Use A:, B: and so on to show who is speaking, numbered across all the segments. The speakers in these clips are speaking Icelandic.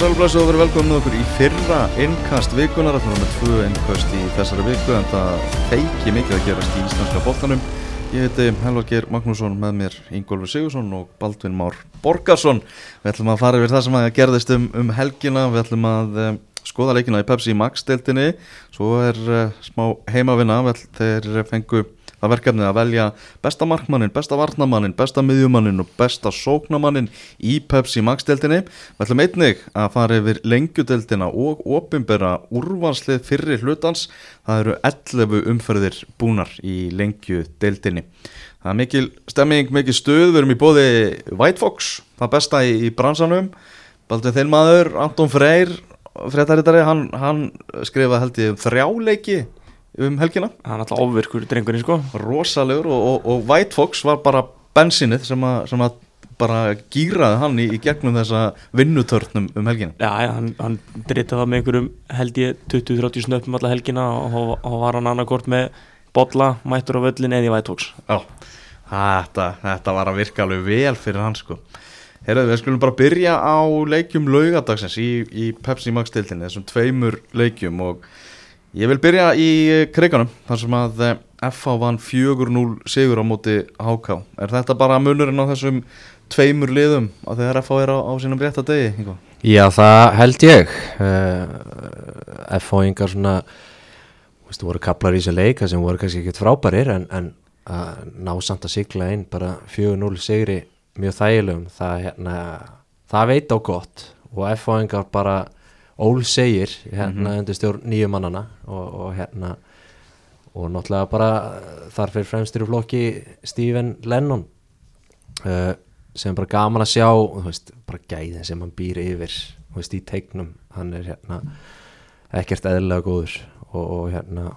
A: Komið sælublæsu og verið velkomið okkur í fyrra innkast vikunar Það er með tvö innkast í þessari viku en það feiki mikið að gerast í íslenska bóttanum Ég heiti Helvarger Magnússon með mér Ingólfur Sigursson og Baldvin Már Borgarsson. Við ætlum að fara yfir það sem að gerðist um, um helgina. Við ætlum að um, skoða leikina í Pepsi Max deltinni Svo er uh, smá heimavinna. Þeir fengu það verkefni að velja besta markmannin, besta varnamannin, besta miðjumannin og besta sóknamannin í Pepsi Max-deltinni. Við ætlum einnig að fara yfir lengjudeltina og opimbera úrvarslið fyrri hlutans. Það eru 11 umferðir búnar í lengjudeltinni. Það er mikil stemming, mikil stuð, við erum í bóði White Fox, það besta í, bransanum. Baldur þinn maður, Anton Freyr, fréttarittari, hann, hann skrifaði held ég um þrjáleiki um helgina.
B: Hann er alltaf ofvirkur drengurinn sko.
A: Rosalegur og, og, og White Fox var bara bensinnið sem að, sem að bara gýraði hann í, í gegnum þessa vinnutörnum um helgina.
B: Já, já hann, hann dritaði það með einhverjum held ég 20-30 snöppum alla helgina og, og var hann annarkort með botla, mættur á völlin eða í White Fox.
A: Já, þetta, þetta var að virka alveg vel fyrir hann sko. Herðu, við skulum bara byrja á leikjum laugadagsins í, í Pepsi Max tiltinni, þessum tveimur leikjum og Ég vil byrja í kriganum þar sem að FH vann 4-0 sigur á móti HK. Er þetta bara munurinn á þessum tveimur liðum að þegar FH er á, á sínum rétt að degi? Einhver?
C: Já það held ég. FH yngar svona, þú voru kaplar í þessu leika sem voru kannski ekkert frábærir en, en að ná samt að sigla inn bara 4-0 sigri mjög þægilegum. Það, hérna, það veit á gott og FH yngar bara Ól segir hérna mm -hmm. undir stjórn nýju mannana og, og hérna og náttúrulega bara þar fyrir fremstir í flokki Stephen Lennon uh, sem bara gaman að sjá og þú veist, bara gæðin sem hann býr yfir þú veist, í teiknum hann er hérna ekkert eðlilega góður og, og hérna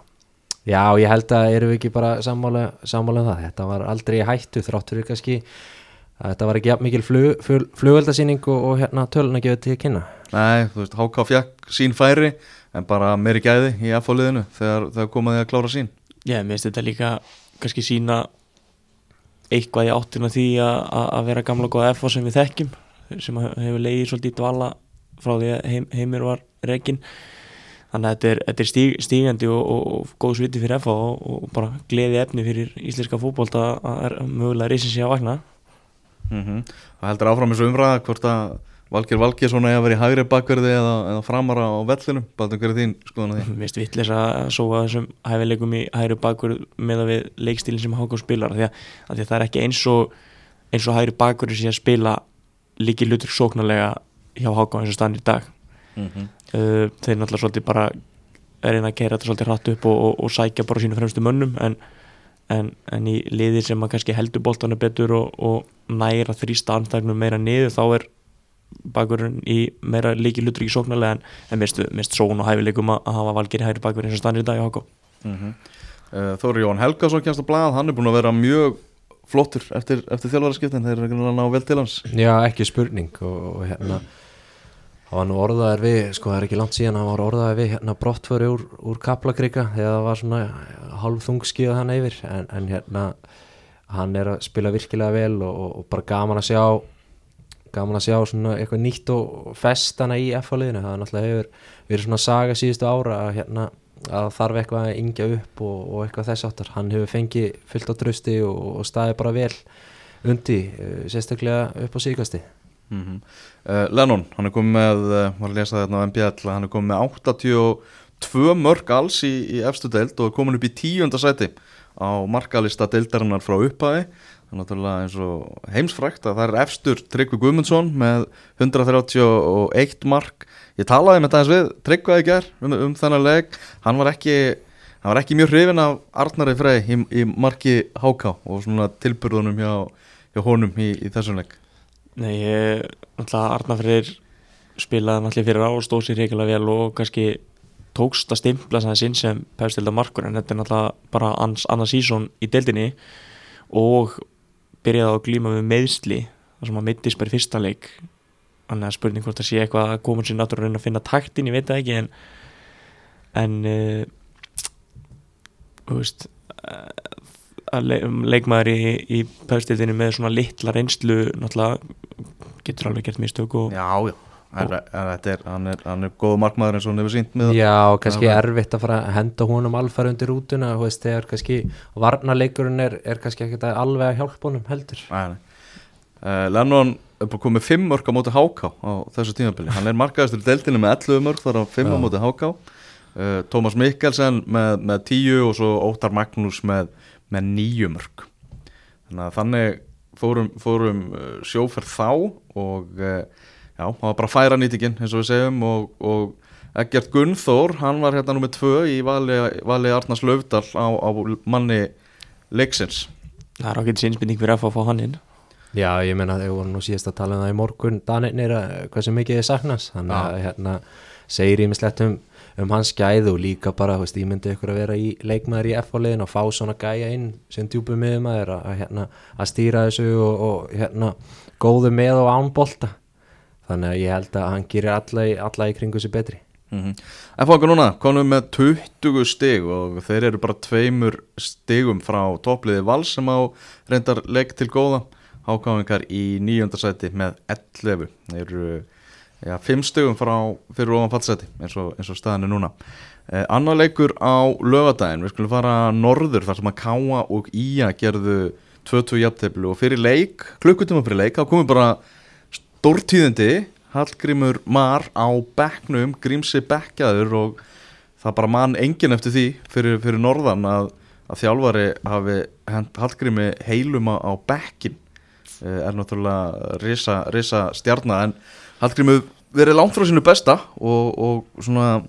C: já, ég held að erum við ekki bara sammála, sammála um það, þetta var aldrei hættu þráttur kannski þetta var ekki mikil flug, flug, flugveldasýning og, og hérna tölun að gefa til að kynna
A: Nei, þú veist, HK fjekk sín færi en bara meiri gæði í F-fóliðinu þegar það komaði að klára sín.
B: Já, mér finnst þetta líka kannski sína eitthvað í áttina því að vera gamla góða F sem við þekkjum sem hefur leiðið svolítið í dvala frá því að heim, heimir var rekin þannig að þetta er, þetta er stíg, stígandi og, og, og góð sviti fyrir F og, og bara gleði efni fyrir íslenska fókbólt að mögulega reysin sig að vakna.
A: Mm -hmm. Það heldur áfram þessu umræða hvort að Valgir svona að vera í hægri bakverði eða, eða framara á vellinum Baldur, hver er þín skoðan að því?
B: Mér finnst vittlis að sóa þessum hæfileikum í hægri bakverð með að við leikstílinn sem Hákon spilar því að, að það er ekki eins og eins og hægri bakverði sem að spila líki lutur sóknarlega hjá Hákon eins og stann í dag mm -hmm. þeir náttúrulega svolítið bara er einn að gera þetta svolítið hratt upp og, og, og sækja bara sínu fremstu mönnum en, en, en í liði sem að kannski heldur boltana betur og, og næra þrýsta anstæknum meira niður þá er bakurinn í meira líki lutur ekki sóknarlega en, en mist, mist són og hæfileikum að hafa valgir í hægri bakur eins og stannir í dag í Hákó mm
A: -hmm. uh, Þóri Jón Helgason kjænst að blæða, hann er búin að vera mjög flottur eftir, eftir þjálfæraskiptin þeir eru ekki að ná vel til hans
C: Já, ekki spurning og, og hérna það var nú orðaðar við, sko það er ekki langt síðan það var orðaðar við hérna brottföri úr, úr Kaplakríka þegar það var svona halv þungskíða hann yfir en, en hérna hann er að spila virkilega vel og, og bara gaman að sjá gaman að sjá svona eitthvað nýtt og festana í F-liðinu, það er náttúrulega hefur verið svona saga síðustu ára að, hérna, að þarf eitthvað að yngja upp og, og eitthvað þess áttar, hann hefur fengið fullt á trösti og, og staði bara vel undi, eh, sérstaklega upp á síkasti mm
A: -hmm. uh, Lennon, hann er komið með uh, var að lesa þetta á MBL, hann er komið með 82 mörg alls í, í efstu deild og er komin upp í tíunda sæti á markalista deildarinnar frá upphæði það er náttúrulega eins og heimsfrækt að það er efstur Tryggvi Guðmundsson með 131 mark. Ég talaði með það eins við Tryggvaði ger um, um þennan leg hann var ekki, hann var ekki mjög hrifin af Arnari Frey í, í marki Háká og svona tilbyrðunum hjá, hjá honum í, í þessum leg
B: Nei, ég, náttúrulega Arnar Freyr spilaði náttúrulega fyrir á og stóð sér reyngilega vel og kannski tókst að stimpla þess að sinn sem pefstilda markur en þetta er náttúrulega bara annars sísón í deildinni og byrjaði að glíma með meðsli þar sem að mittist bara í fyrsta leik þannig að spurning hvort það sé eitthvað að koma sér náttúrulega að reyna að finna taktin, ég veit það ekki en en uh, þú veist uh, að le leikmaður í, í pöfstildinu með svona litla reynslu náttúrulega getur alveg gert mistök og,
A: já, já. Er, hann er, er góð markmaður eins og hann hefur sínt með
C: Já, kannski
A: Já,
C: erfitt að fara að henda honum alfar undir rútuna, þú veist, þegar kannski varnarleikurinn er, er kannski ekkert að alveg að hjálpa honum heldur.
A: Nei, nei. Uh, Lennon er bara komið 5 mörg á móti HK á þessu tímabili. Hann er markaðistur í deildinu með 11 mörg þar á 5 á móti HK uh, Tómas Mikkelsen með, með 10 og svo Óttar Magnús með, með 9 mörg þannig þannig fórum, fórum uh, sjóferð þá og uh, já, það var bara færa nýtingin eins og við segjum og, og Eggert Gunnþór, hann var hérna nummið 2 í vali, vali Arnars Löfdal á, á manni leiksins.
B: Það er ákveðin sinnsbytning fyrir að fá að fá hann inn.
C: Já, ég meina þegar voru nú síðast að tala um það í morgun danirnir að hversu mikið þið saknast þannig að hérna segir ímislegt um, um hans gæðu og líka bara, þú veist, ég myndi ykkur að vera í leikmaður í F-fáliðin og fá svona gæja inn sem djúpum miðum að, að, hérna, að stýra þessu og, og hérna góðu með og ánbolta þannig að ég held að hann gerir alla, alla í kringu sér betri.
A: Mm -hmm. FH núna konum með 20 stig og þeir eru bara tveimur stigum frá toppliði Vals sem á reyndar leik til góða. Hákáingar í nýjönda sæti með 11 þeir eru ja, 5 stigum frá fyrir ofan fallseti eins og, og staðinu núna. Eh, annar leikur á lögadaginn við skulum fara norður þar sem að Káa og Ía gerðu 2-2 jafnteflu og fyrir leik, klukkutíma fyrir leik þá komum bara stórtíðindi. Hallgrímur Mar á bekknum, Grímsi bekkjaður og það bara mann engin eftir því fyrir, fyrir norðan að, að þjálfari hafi Hallgrími heilum á, bekkin Eh, er náttúrulega risa, risa stjarnar en Hallgrímur verið langt frá sínu besta og, og svona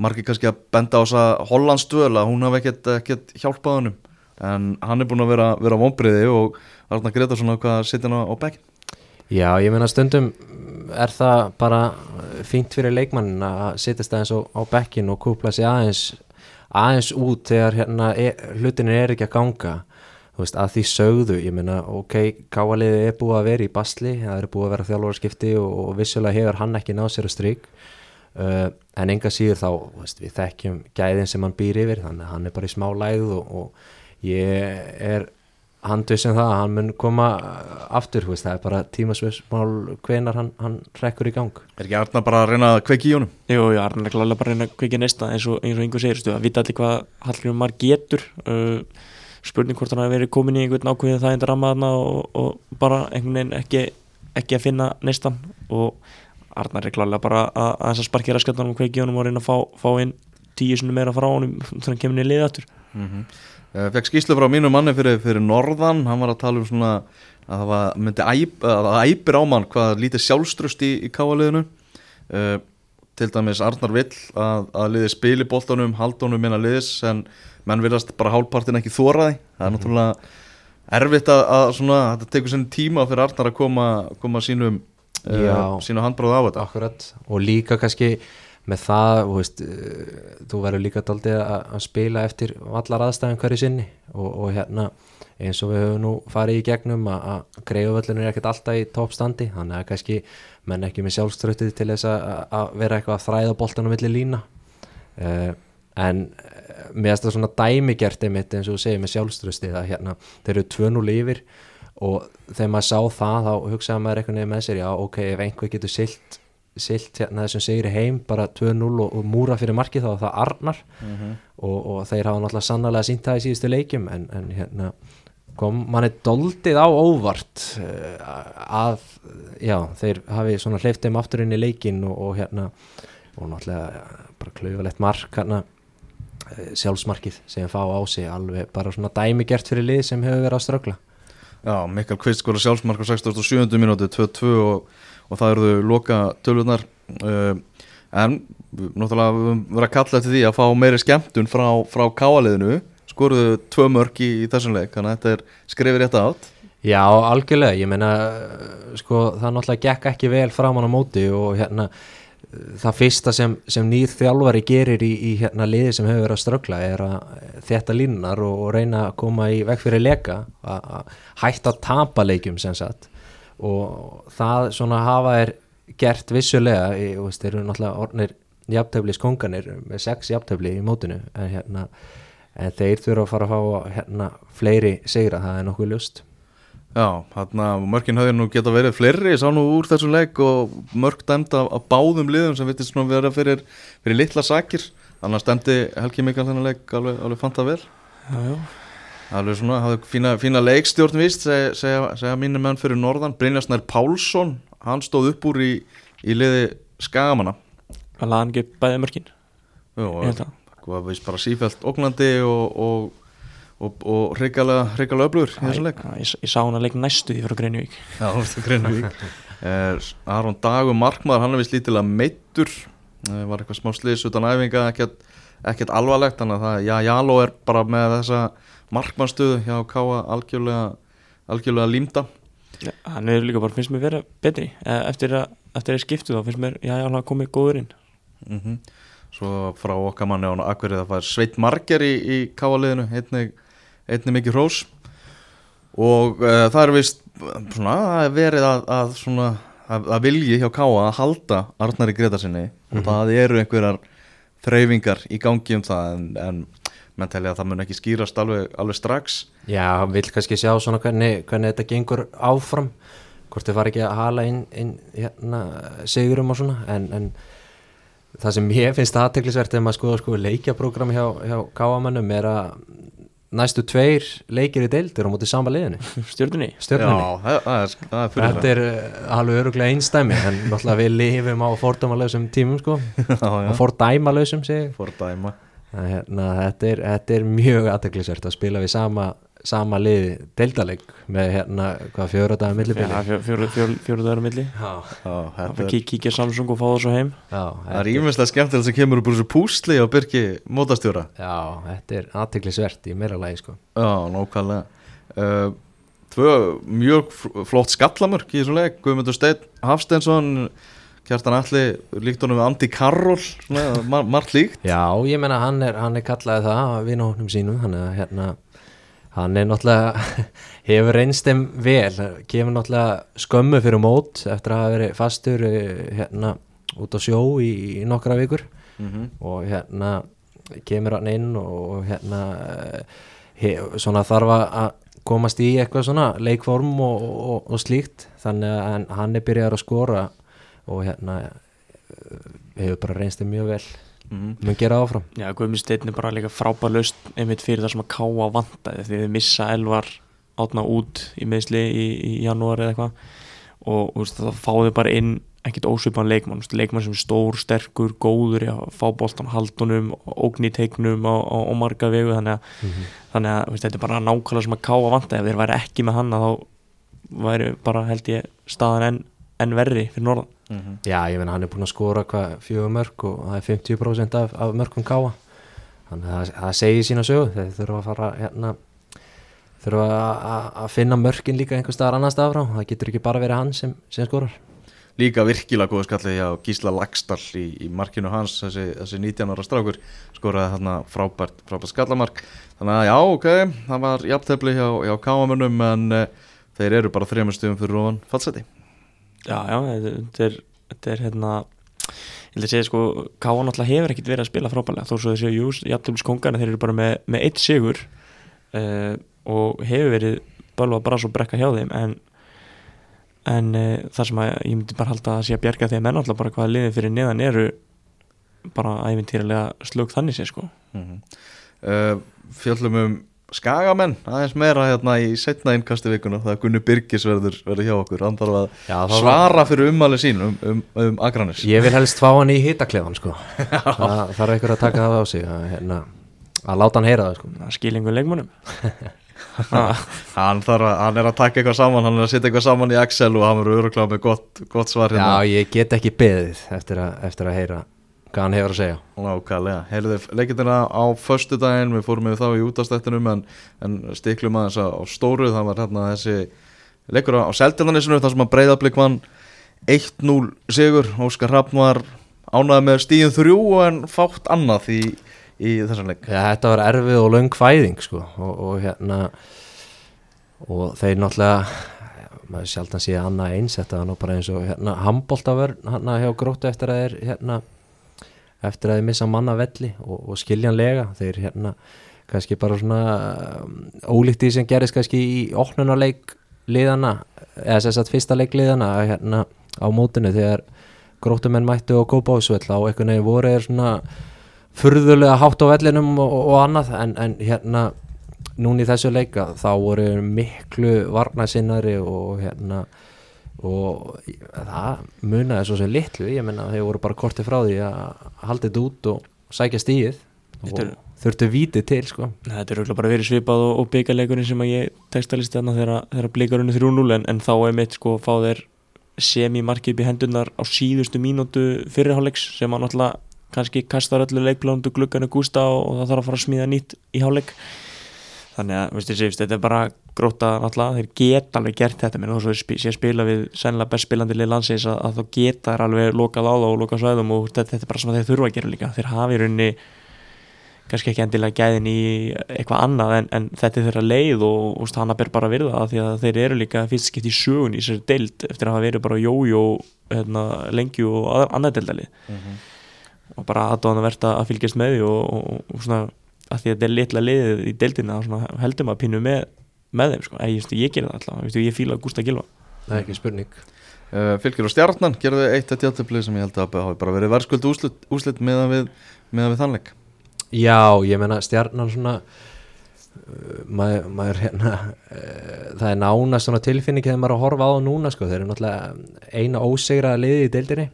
A: margir kannski að benda á þess að Hollands dvöl að hún hafi ekkert, ekkert hjálpað honum. En hann er búin að vera, vera vonbriði og Arna Gretarsson á hvað sitja hann á bekkin
C: Já, ég meina stundum er það bara fínt fyrir leikmannin að sittast aðeins á, á bekkin og kúpla sig aðeins aðeins út þegar hérna e, hlutinir er ekki að ganga. Veist, að því sögðu, ég meina ok, káaliði er búið að vera í basli það er búið að vera þjálfarskipti og, og vissulega hefur hann ekki náð sér að stryk uh, en enga síður þá veist, við þekkjum gæðin sem hann býr yfir þannig að hann er bara í smá lægð og, og ég er handið sem það að hann mun koma aftur, þú veist, það er bara tímasvössmál hvenar hann, hann rekkur í gang
A: Er ekki Arna bara að reyna að kveiki í honum?
B: Jú, já, Arnar er klálega bara að reyna að kveikja næsta eins og, eins og einhver segir, stu, að vita allir hvað Hallgrímur Mar getur uh, spurning hvort hann hafi verið komin í einhvern ákveðin það endur rammaðna og, og bara einhvern veginn ekki, ekki að finna næstan og Arnar er klálega bara að, að þess að sparkja raskattanum og kveikja í honum og reyna að fá, fá inn tíu sinni meira frá honum þannig að hann kemur niður liðatur
A: Mm -hmm. Fekk skýslu frá mínu manni fyrir, fyrir norðan, hann var að tala um svona að það myndi æp, að það æpir á mann hvað lítið sjálfströst í, í káaliðinu uh, til dæmis Arnar vill að, að liði spili boltanum, haldunum minna liðis en menn viljast bara hálfpartin ekki þóraði, það er náttúrulega erfitt að, að svona, þetta tekur sinni tíma fyrir Arnar að koma, koma sínum uh, sínu handbróð á þetta.
C: Akkurat, og líka kannski með það, þú veist uh, þú verður líka daldið að, spila eftir allar aðstæðan hverju sinni og, og hérna eins og við höfum nú farið í gegnum að, greiðuvöllinu er ekkert alltaf í toppstandi þannig að kannski menn ekki með sjálfströttið til þess að, vera eitthvað að þræða boltanum milli lína. Uh, en uh, mér finnst það svona dæmigert einmitt eins og þú segir með sjálfströstið að hérna þeir eru 2-0 yfir og þegar maður sá það þá hugsaði maður eitthvað nefn með sér já ok, ef einhver getur silt, silt hérna þessum segri heim bara 2-0 og, og múra fyrir markið þá það Arnar og, og þeir hafa náttúrulega sannlega sínt það í síðustu leikjum en, en hérna kom manni doldið á óvart uh, að já, þeir hafi svona hleyft þeim aftur inn í leikin og, og hérna og náttúrulega bara klaufalegt mark hérna eh, sjálfsmarkið sem fá á sig alveg bara svona dæmigert fyrir lið sem hefur verið að ströggla
A: Já, Mikael Kvist skora sjálfsmark á 67. minúti 2-2 og, og það eruðu loka tölvurnar uh, en við- náttúrulega við höfum verið að kalla eftir því að fá meiri skemmtun frá, frá káaliðinu skoruðu tvö mörk í, í þessum leik þannig að þetta er skrifið rétt átt.
C: Já, algjörlega, ég meina sko, það náttúrulega gekk ekki vel framan á móti og hérna það fyrsta sem, sem nýr þjálfari gerir í, í hérna liði sem hefur verið að ströggla er að þetta línar og, og reyna að koma í veg fyrir leka að hætta að tapa leikjum sem sagt og það svona hafa er gert vissulega, þú veist, þeir eru náttúrulega orðnir jafnteflis konganir með sex jafntefli í mótinu en hérna en þeir þurfa að fara að fá hérna fleiri sigra, það er nokkuð ljóst.
A: Já, þarna mörkin höfðu nú geta verið fleiri, ég sá nú úr þessum leik og mörk dæmd af, af báðum liðum sem vitist nú vera fyrir, fyrir litla sakir, annars dæmdi Helgi Mikael þennan leik alveg, alveg fanta vel.
B: Já, já.
A: Alveg svona, hafði fína, fína leikstjórn vist, segja, segja, segja mínu menn fyrir norðan. Brynjarsnær Pálsson, hann stóð upp úr í, í liði Skagamanna.
B: Hann ekki bæði mörkin?
A: Jú,
B: ég held að.
A: og það vist bara sífælt ógnandi og, og, og, og hrikalega öflugur í þessum leik.
B: Já, ég, ég sá hann að leik næstu því frá Greinvík
A: Já, þú veist Greinvík er Aron Dagur Markmaður, hann er vist lítilega meittur Eh, var eitthvað smá slis utan æfinga ekkert, ekkert alvarlegt þannig að það, já, Jaló er bara með þessa markmannstöðu hjá Káa algjörlega, algjörlega límda.
B: Já, hann er líka bara, finnst mér vera betri. Eh, eftir að, eftir að skiptu þá finnst mér, já, já, hann komið góður inn.
A: Mm Svo frá okkar manni á Akverið það fær Sveit Marger í, í Káa-liðinu einnig, einnig mikið hrós. Og uh, það er vist svona, það er verið að, að svona, að, að vilji hjá Káa að halda Arnari Gretarsinni og það eru einhverjar þreyfingar í gangi um það en, en menn telja að það mun ekki skýrast alveg, alveg strax.
C: Já, hann vil kannski sjá svona hvernig, hvernig þetta gengur áfram hvort þið var ekki að hala inn, inn hérna, sigurum og svona en, en það sem ég finnst aðteklisvert ef maður skoða sko leikjaprógram hjá, hjá káamannum er að næstu tveir leikir í deildir á móti sama liðinu,
B: Stjórnunni
C: Þetta er uh, alveg öruglega einstæmi en náttúrulega við lifum á fordæmalösum tímum sko,
A: já,
C: á ég.
A: fordæma
C: hérna, þetta, er, þetta er mjög aðteklisvert að spila við sama, sama liði deildaleg með hérna hvað fjóra dagar millibili
B: fjóru dagar á milli?
C: Já,
A: Já, þetta er
B: Kík, kíkja Samsung og fá það svo heim?
C: Já,
A: Það er ímestlega skemmtilegt sem kemur upp úr þessu púsli á Birki mótastjóra.
C: Já, þetta er aðteklisvert í meira lagi sko.
A: Já, nákvæmlega. Uh, Tvö mjög fl- flott skallamörk í þessu leik. Guðmundur Steinn Hafsteinsson Kjartan Alli líkt honum við Andi Karol mar margt líkt.
C: Já, ég menna hann er, hann er kallaði það að vinahóknum sínum hann er, hérna, hann er náttúrulega hefur reynst þeim vel kemur náttúrulega skömmu fyrir mót eftir að hafa verið fastur hérna út á sjó í, í nokkra vikur.
A: Mm -hmm.
C: og hérna kemur hann inn og hérna eh, he, svona þarf að- komast í eitthvað svona leikform og, og, og slíkt. Þannig að hann, hann er byrjar að skora og hérna eh, hefur bara reynst þeim mjög vel. Mun gera áfram.
B: Já, Guðmund Steinn er bara líka frábær laust einmitt fyrir það sem að káa vantaði því við missa Elvar átna út í meðsli í, í janúar eða eitthvað. Og veist, það fáðu bara inn ekkit ósvipan leikmann, leikmann sem er stór, sterkur, góður í að fá boltan haldunum, ógni teiknum á, á, á marga vegu þannig að, þannig að veist, þetta er bara nákvæmlega sem að káa vantaði. Ef þeir væri ekki með hann þá væri bara held ég staðan enn en verri fyrir norðan.
C: Já, ég menna hann er búin að skora hvað fjögur mörg og það er 50% af, af mörgum káa þannig að það, segir sína sögu. Þeir þurfa að fara hérna þurfa að- að að finna mörkin líka einhver staðar annar staðar frá, það getur ekki bara verið hann sem, sem skorar.
A: Líka virkilega góða skallið hjá Gísla Lagstall í, í markinu hans. Þessi, þessi 19 ára strákur skoraði þarna frábært, frábært skallamark. Þannig að já, ok, það var jafntefli hjá, hjá káamönnum en uh, þeir eru bara þrejum stöðum fyrir ofan fallseti
B: Já, já, þetta er, þetta er hérna ég að segja sko, Káa náttúrulega hefur ekkit verið að spila frábælega þó svo þessi, jú, jafntöflis kongar þeir eru bara með, með eitt sigur uh, og hefur verið bölva bara svo brekka hjá þeim en, en uh, það sem að ég myndi bara halda að sé að bjarga þeim en náttúrulega bara hvaða liðið fyrir neðan eru bara æfintýralega slög þannig sé sko
A: mm -hmm. Fjöllum um skagamenn aðeins meira hérna í setna innkasti vikuna það er Gunni Birgis verður, verður hjá okkur. Hann þarf að
C: Já,
A: svara fyrir ummæli sín um, um, um Akranis
C: Ég vil helst fá hann í hitakleðan sko. Það þarf einhver að taka það á sig að, hérna, að láta hann heyra það sko.
B: Skilingu leikmannum ah,
A: hann, þarf að, hann er að taka eitthvað saman hann er að setja eitthvað saman í Excel og hann verður öruglega með gott, gott svar hérna.
C: Já, ég get ekki beðið eftir að, eftir að heyra hvað hann hefur að segja?
A: Nákvæmlega, heyrðu leikindina á föstu daginn, við fórum við þá í útastættinum en, en stiklum aðeins á, stóru, það var hérna þessi leikur á, Seltjarnanisinu, þar sem að breyðablík vann 1-0 sigur, Óskar Hrafn var ánæði með stíðin þrjú en fátt annað í, í þessum leik.
C: Já, þetta var erfið og löng fæðing sko og, og hérna og þeir náttúrulega maður sjaldan sé annað eins þetta var nú bara eins og hérna handbóltavörn hérna hjá gróttu eftir að þeir hérna eftir að þeir missa manna velli og, og skiljanlega. Þeir hérna kannski bara svona um, ólíkt því sem gerist kannski í opnunarleik liðana eða þess að fyrsta leik liðana hérna á mótinu þegar grótumenn mættu og kópásvöll á einhvern veginn voru er svona furðulega hátt á vellinum og, og annað. En, en hérna núna í þessu leika þá voru miklu varnasinnari og hérna og það munaði svo sem litlu ég menna þeir voru bara kortið frá því að halda þetta út og sækja stíð og þurftu vítið til sko.
B: Þetta er bara verið svipað og, og byggarleikurinn sem að ég textalisti þarna þegar, blikarunni 3-0 en, en þá er mitt sko fá þeir semi-markið upp í hendunar á síðustu mínútu fyrirháleiks sem að náttúrulega kannski kastar öllu leikplándu glugganu gústa og, og það þarf að fara að smíða nýtt í háleik þannig að veistu, sifst, þetta er bara gróta náttúrulega, þeir geta alveg gert þetta menn og svo sé spila við sennilega best spilandi lið landsins að, að þá geta þær alveg lokað á það og lokað svæðum og þetta, þetta er bara sem þeir þurfa að gera líka. Þeir hafi í rauninni kannski ekki endilega gæðin í eitthvað annað en, en þetta er þeirra leið og, og hana ber bara virða það því að þeir eru líka fyrst skipt í sögun í sér deild eftir að hafa verið bara jójó hérna, lengju og að- annað deildali og bara aðdáðan að verða að fylgjast með því og, og, og svona að því að þetta er litla liðið í deildina svona heldur maður pínu með, með þeim sko. ég, ég gerir það alltaf, ég fíla Gústa Gilva
C: það er ekki spurning.
A: Uh, Fylgir og Stjarnan gerðu eitt að tjáttefli sem ég held að hafi bara verið verðskuldu úslit, úslit meðan við, meðan við þannleik.
C: Já, ég menna stjarnan svona uh, maður, maður hérna uh, það er nánast svona tilfinning þegar maður er að horfa á það núna sko, þeir eru náttúrulega eina ósegraða liði í deildinni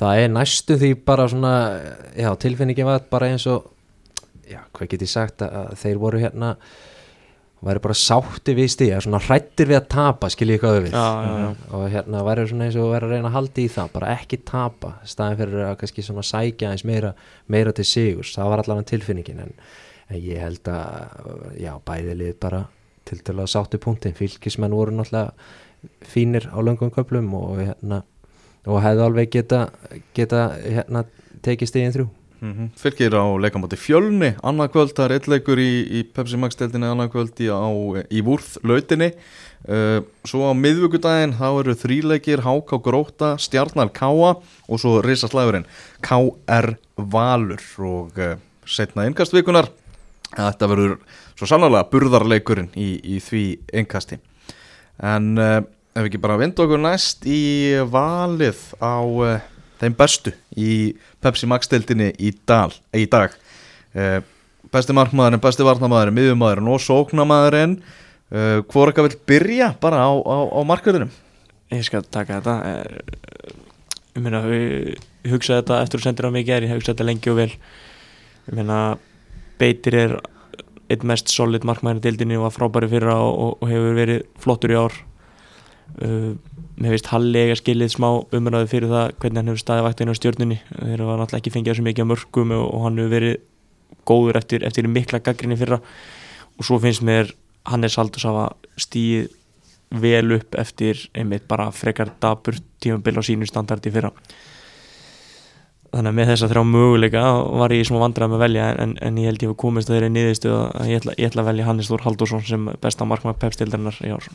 C: það er næstu því bara svona já, tilfinningi var bara eins og já, hvað get ég sagt að, þeir voru hérna væri bara sátti við stíða, svona hrættir við að tapa skiljið hvað við
B: Já, já, já.
C: og hérna væri svona eins og væri að reyna að halda í það bara ekki tapa, staðin fyrir að kannski svona sækja eins meira, meira til sigurs. Það var allavega tilfinningin en, en ég held að já, bæði lið bara til að sáttu punktin. Fylgismenn voru náttúrulega fínir á löngum köplum og hérna og hefðu alveg geta, geta hérna tekið stíðin þrjú.
A: Mm Fylgir á leikamóti fjölni. Annað kvöld, það er eitt leikur í, í Pepsi Max deildinni, annað kvöld í, í Vúrð lautinni. Uh, svo á miðvíkudaginn þá eru þríleikir HK Gróta, Stjarnar Káa og svo risaslæðurinn KR Valur. Og uh, setna innkastvíkunar þetta verður svo sannlega burðarleikurinn í, í því innkasti. En uh, ef ekki bara vinda okkur næst í valið á uh, þeim bestu í Pepsi Max deildinni í, í dag. Uh, besti markmaðurinn, besti varnamaðurinn miðjumæðurinn og sóknamaðurinn uh, hvor eitthvað vil byrja bara á, á, á markverðinum
B: Ég skal taka þetta. Eh, Ég meina, ég hugsaði þetta eftir að á mig í gær, ég hugsaði þetta lengi og vel. Ég meina, Beitir er einn mest solid markmæðin í deildinni og var frábæri fyrra og, og, og hefur verið flottur í ár uh, Mér finnst Halli eiga skilið smá umræðu fyrir það hvernig hann hefur staðið vaktinu á stjórnunni þeir var náttúrulega ekki fengið þessu mikið á mörgum og, og hann hefur verið góður eftir, eftir mikla gaggrinni fyrra. Og svo finnst mér Hannes Haldurs hafa stíð vel upp eftir einmitt bara frekar dabur tímabil á sínu standardi fyrra. Þannig að með þess að þrjá möguleika var ég í smá vandræð með velja en, en ég held ég hef komist að þeirri niðurstu að ég ætla, ég ætla að velja Hannes Þór Haldursson sem besta markmann pepstildarinnar í ár.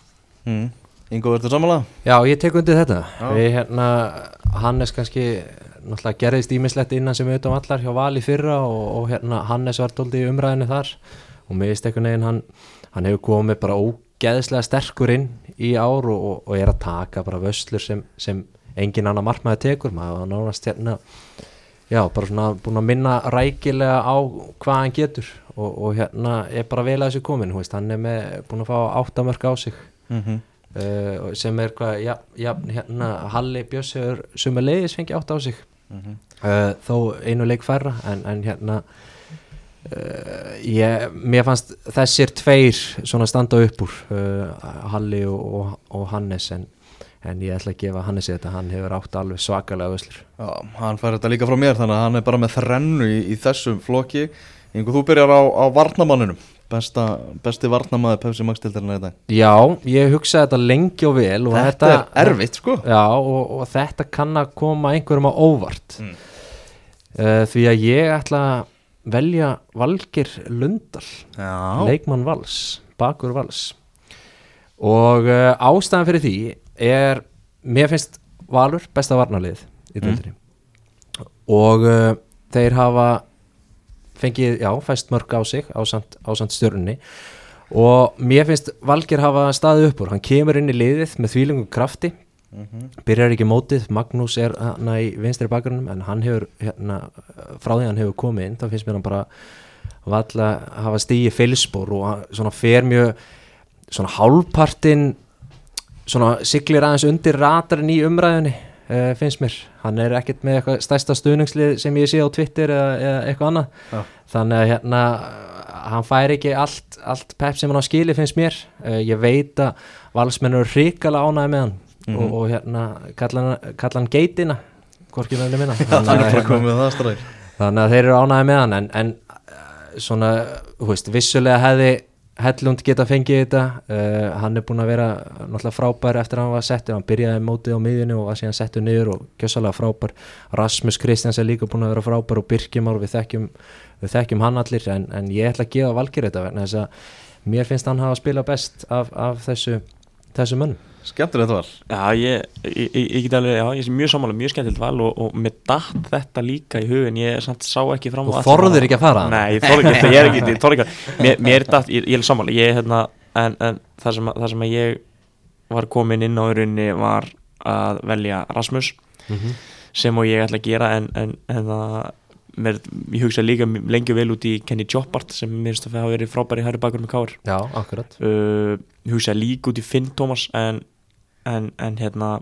A: Mm. Ingo, verður samanlega?
C: Já, ég tek undir þetta. Við hérna, Hannes kannski náttúrulega gerðist ímislegt innan sem auðvitað allar hjá Val í fyrra og, og hérna Hannes var dóldi í umræðinu þar og mér veist einhvern veginn hann, hann hefur komið bara ógeðslega sterkur inn í ár og, og, og er að taka bara vöslur sem, sem engin annar markmaði tekur maður var nánast hérna já, bara svona búin að minna rækilega á hvað hann getur og, og hérna er bara vel að þessu komin hann er með, búin að fá áttamörk á sig
A: Mm -hmm.
C: Uh, sem er hvað ja, ja, hérna, Halli Björns hefur sumar leiðis fengið átt á sig. Uh, þó einu leik færra en, en hérna uh, ég, mér fannst þessir tveir svona standa upp úr Halli og, og, og Hannes en, en ég ætla að gefa Hannesi þetta. Hann hefur átt alveg svakalega vöslur.
A: Já, hann fær þetta líka frá mér þannig að hann er bara með þrennu í, í þessum flokki. Ingo, þú byrjar á, á varnamanninum Besta, besti varnamaður Pepsi Max deildarinnar í dag.
C: Já, ég hugsaði þetta lengi og vel og
A: Þetta er erfitt sko.
C: Já, og, og þetta kann að koma einhverjum á óvart.
A: Mm.
C: uh, því að ég ætla að velja Valgir Lundal
A: Já,
C: leikmann Vals, bakur Vals. Og uh, ástæðan fyrir því er, mér finnst Valur besta varnarlið í deildinni. Og uh, þeir hafa fengið, já, fæst mörg á sig ásand, ásand stjörnunni. Og mér finnst Valgir hafa staðið upp úr, hann kemur inn í liðið með þvílingum krafti. Byrjar ekki mótið, Magnús er hana í vinstri bakgrunum en hann hefur hérna, frá því hann hefur komið inn þá finnst mér hann bara valla hafa stígi fylspor og svona fer mjög svona hálfpartin svona siglir aðeins undir ratarinn í umræðunni uh, finnst mér, hann er ekkert með eitthvað stærsta stuðningslið sem ég sé á Twitter eða, eða eitthvað annað.
A: Já.
C: þannig að hérna hann fær ekki allt, allt pepp sem hann á skili finnst mér, uh, ég veit að valsmenn eru hrikalega ánæði með hann
A: Mhm.
C: og, og hérna kalla hann, hann geitina hvorki með minna. Þannig að, hérna, þannig að þeir eru ánæði með hann en, en uh, svona, þú veist, vissulega hefði Hellund geta fengið þetta uh, hann er búin að vera náttúrulega frábær eftir að hann var settur, hann byrjaði mótið á miðjunni og var síðan settur niður og kjössalega frábær. Rasmus Kristjans er líka búin að vera frábær og Birkimár, við þekkjum, við þekkjum hann allir en, en ég ætla að gefa Valgir þetta vegna þess að mér finnst hann hafa að spila best af, af þessu, þessu mönnum
A: Skemmtilegt val
B: Já, ég, ég, ég, get alveg, já, ég sé mjög sammála, mjög skemmtilegt val og, og með datt þetta líka í hugin, ég samt sá ekki fram
C: Þú
B: saman.
C: ekki að fara?
B: Nei, ég þorði ekki, ég er ekki, ég þorði ekki Mér, mér er datt, ég, ég er sammála, ég, hérna, en, en það, sem, að- það sem að ég var komin inn á rauninni var að velja Rasmus
C: Mhm.
B: sem og ég ætla að gera en, en, en það mér, ég hugsa líka lengi vel út í Kenny Jobbart sem mér finnst að hafa verið frábæri hæri bakur með káar
C: Já, akkurat
B: uh, ég hugsa líka út í Finn Thomas en, en, en hérna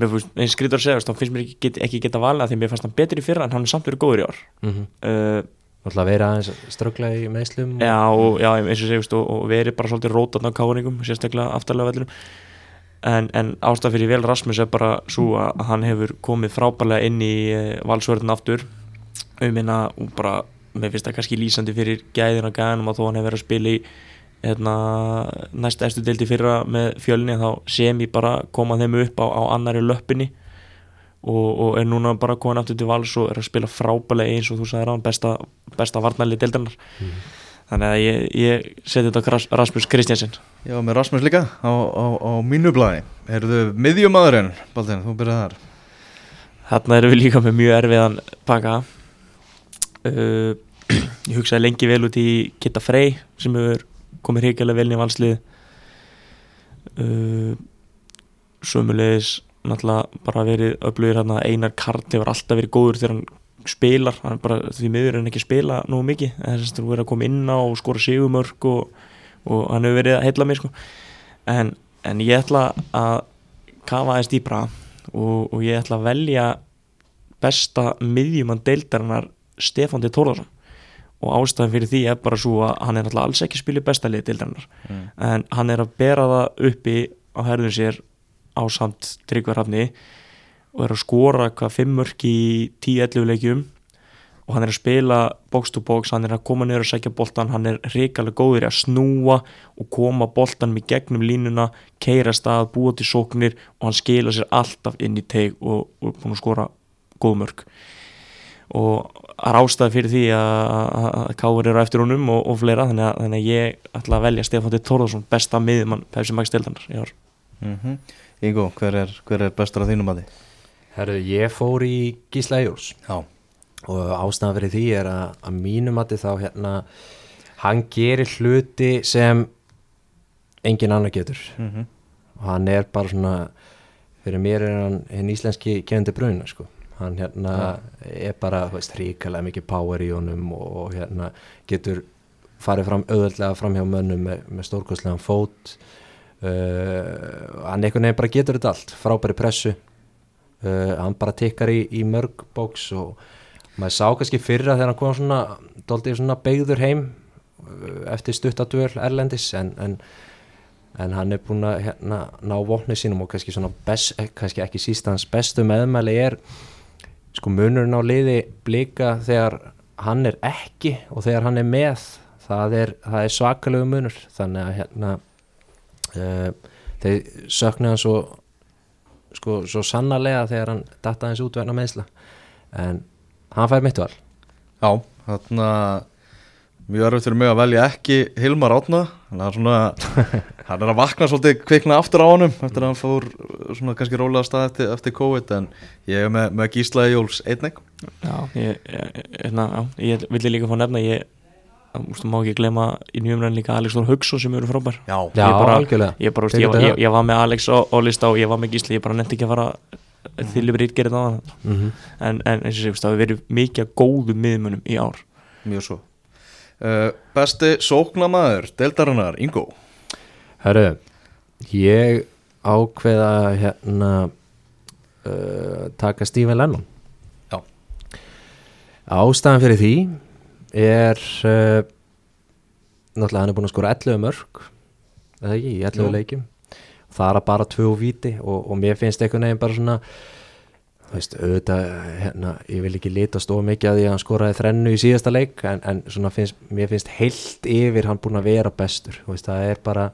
B: eins skriður að segja þá finnst mér ekki, get, ekki geta valið því að mér fannst hann betur í fyrra en hann er samt verið góður í ár.
C: Mm -hmm.
B: uh,
C: Náttúrulega verið aðeins ströggla í meðslum
B: já, og, já, eins og segjast og, og verið bara svolítið rótat á káringum sérstaklega aftarlega vellinum. En, en ástæð fyrir vel Rasmus er bara svo að hann hefur komið frábærlega inn í uh, valsvörðin aftur. Um minna og bara mér finnst það kannski lýsandi fyrir gæðin og gæðinum að þó hann hefur verið að spila í hérna, næst eftir deildi fyrra með fjölni þá sem ég bara koma þeim upp á, á annari löppinni og, og er núna bara komin aftur til vals og er að spila frábælega eins og þú sagði ráðan besta, besta varnarlið deildarinnar. Þannig að ég, ég seti þetta Rasmus Kristjansen
A: Já, með Rasmus líka á, á, á mínu blæði Erðu miðjumadurinn, Baldin, þú byrjaði þar.
B: Þarna erum við líka með mjög erfiðan pakka uh, ég hugsaði lengi vel út í Kitta Frey sem hefur komið hrigalega vel inn í valslið. Uh, sömulegis náttúrulega bara verið öflugir hérna Einar Kart hefur alltaf verið góður þegar hann spilar, hann bara því miður en ekki spila nú mikið, þess að hann verið að koma inn á og skora sigumörk og, og hann hefur verið að heilla mig sko. En, en ég ætla að kafa aðeins dýpra og, og ég ætla að velja besta miðjumann deildarinnar Stefán D. Tórðarsson og ástæðan fyrir því er bara svo að hann er alltaf alls ekki að spila í besta lið deildarinnar.
A: Mm.
B: en hann er að bera það uppi á herðun sér á samt tryggvarhafni og er að skora hvað fimm mörk í 10-11 leikjum. Og hann er að spila box to box, hann er að koma niður að sækja boltan, hann er reikalega góður í að snúa og koma boltanum í gegnum línuna, keira stað, búa til sóknir og hann skila sér alltaf inn í teig og, og skora góð mörk. Og er ástæði fyrir því að að Káur eru á eftir honum og, og fleira. Þannig að, þannig að ég ætla að velja Stefán T. Þórðarsson besta miðjumann Pepsi Max Stildanar í ár.
A: Mm Ingo, hver er, hver er bestur að þínum að því?
C: Herru, ég fór í Gísla
A: Já.
C: Og ástæðan fyrir því er að, að mínum að þá hérna hann gerir hluti sem engin annar getur.
A: Mm
C: og hann er bara svona fyrir mér er hann hinn íslenski kendi bruna sko hann hérna er bara ríkalega mikið power í honum og, hérna getur farið fram auðvöldlega fram hjá mönnum með, með stórkostlegan fót. Uh, hann einhvern veginn bara getur þetta allt. Frábæri pressu. Uh, hann bara tikkar í, í mörg bóks og maður sá kannski fyrra þegar hann kom svona doldið svona beigður heim uh, eftir stuttadvöl erlendis en, en en hann er búin að hérna, ná vopni sínum og kannski, best, eh, kannski ekki síst hans bestu meðmæli er sko munurinn á liði blika þegar hann er ekki og þegar hann er með það er, er svakalegu munur. Þannig að hérna uh, þeir söknu hann svo sko svo sannarlega þegar hann datta hans út vegna meðsla en hann fær mitt val.
A: Já, þarna mjög erfitt fyrir mig að velja ekki Hilmar Átna hann er svona hann er að vakna svolítið kvikna aftur á honum eftir að hann fór svona kannski rólega stað eftir, eftir COVID en ég er með, með Gísla Jóls einnig.
B: Já, ég, ég, hérna, já, ég villi líka fá að nefna ég úst, má ekki glema í nýjumræðin líka Alex Þór Hugson sem eru frábær.
A: Já,
B: Ég bara-
C: algjörlega.
B: ég, bara, úst, ég,
C: þetta
B: ég, ég var með Alex á, á lista og ég var með Gísli ég bara nefndi ekki að fara þýlið verið gerðið á hann en, en eins og sé, úst, það hefur verið mikið af góðum miðmunum í ár.
A: Mjög svo uh, Besti sóknamaður, deildarinnar, Ingo
C: Hörru, ég ákveða hérna uh, taka Stephen Lennon
A: Já.
C: Ástæðan fyrir því er uh, náttúrulega hann er búinn að skora 11 mörg eða ekki, í 11
A: Jú.
C: leikjum það er bara tvö víti og, og mér finnst einhvern veginn bara svona veist, auðvitað hérna, ég vil ekki lita stóð mikið að að hann skoraði þrennu í síðasta leik en, en svona finnst, mér finnst heilt yfir hann búinn að vera bestur. Veist, það er bara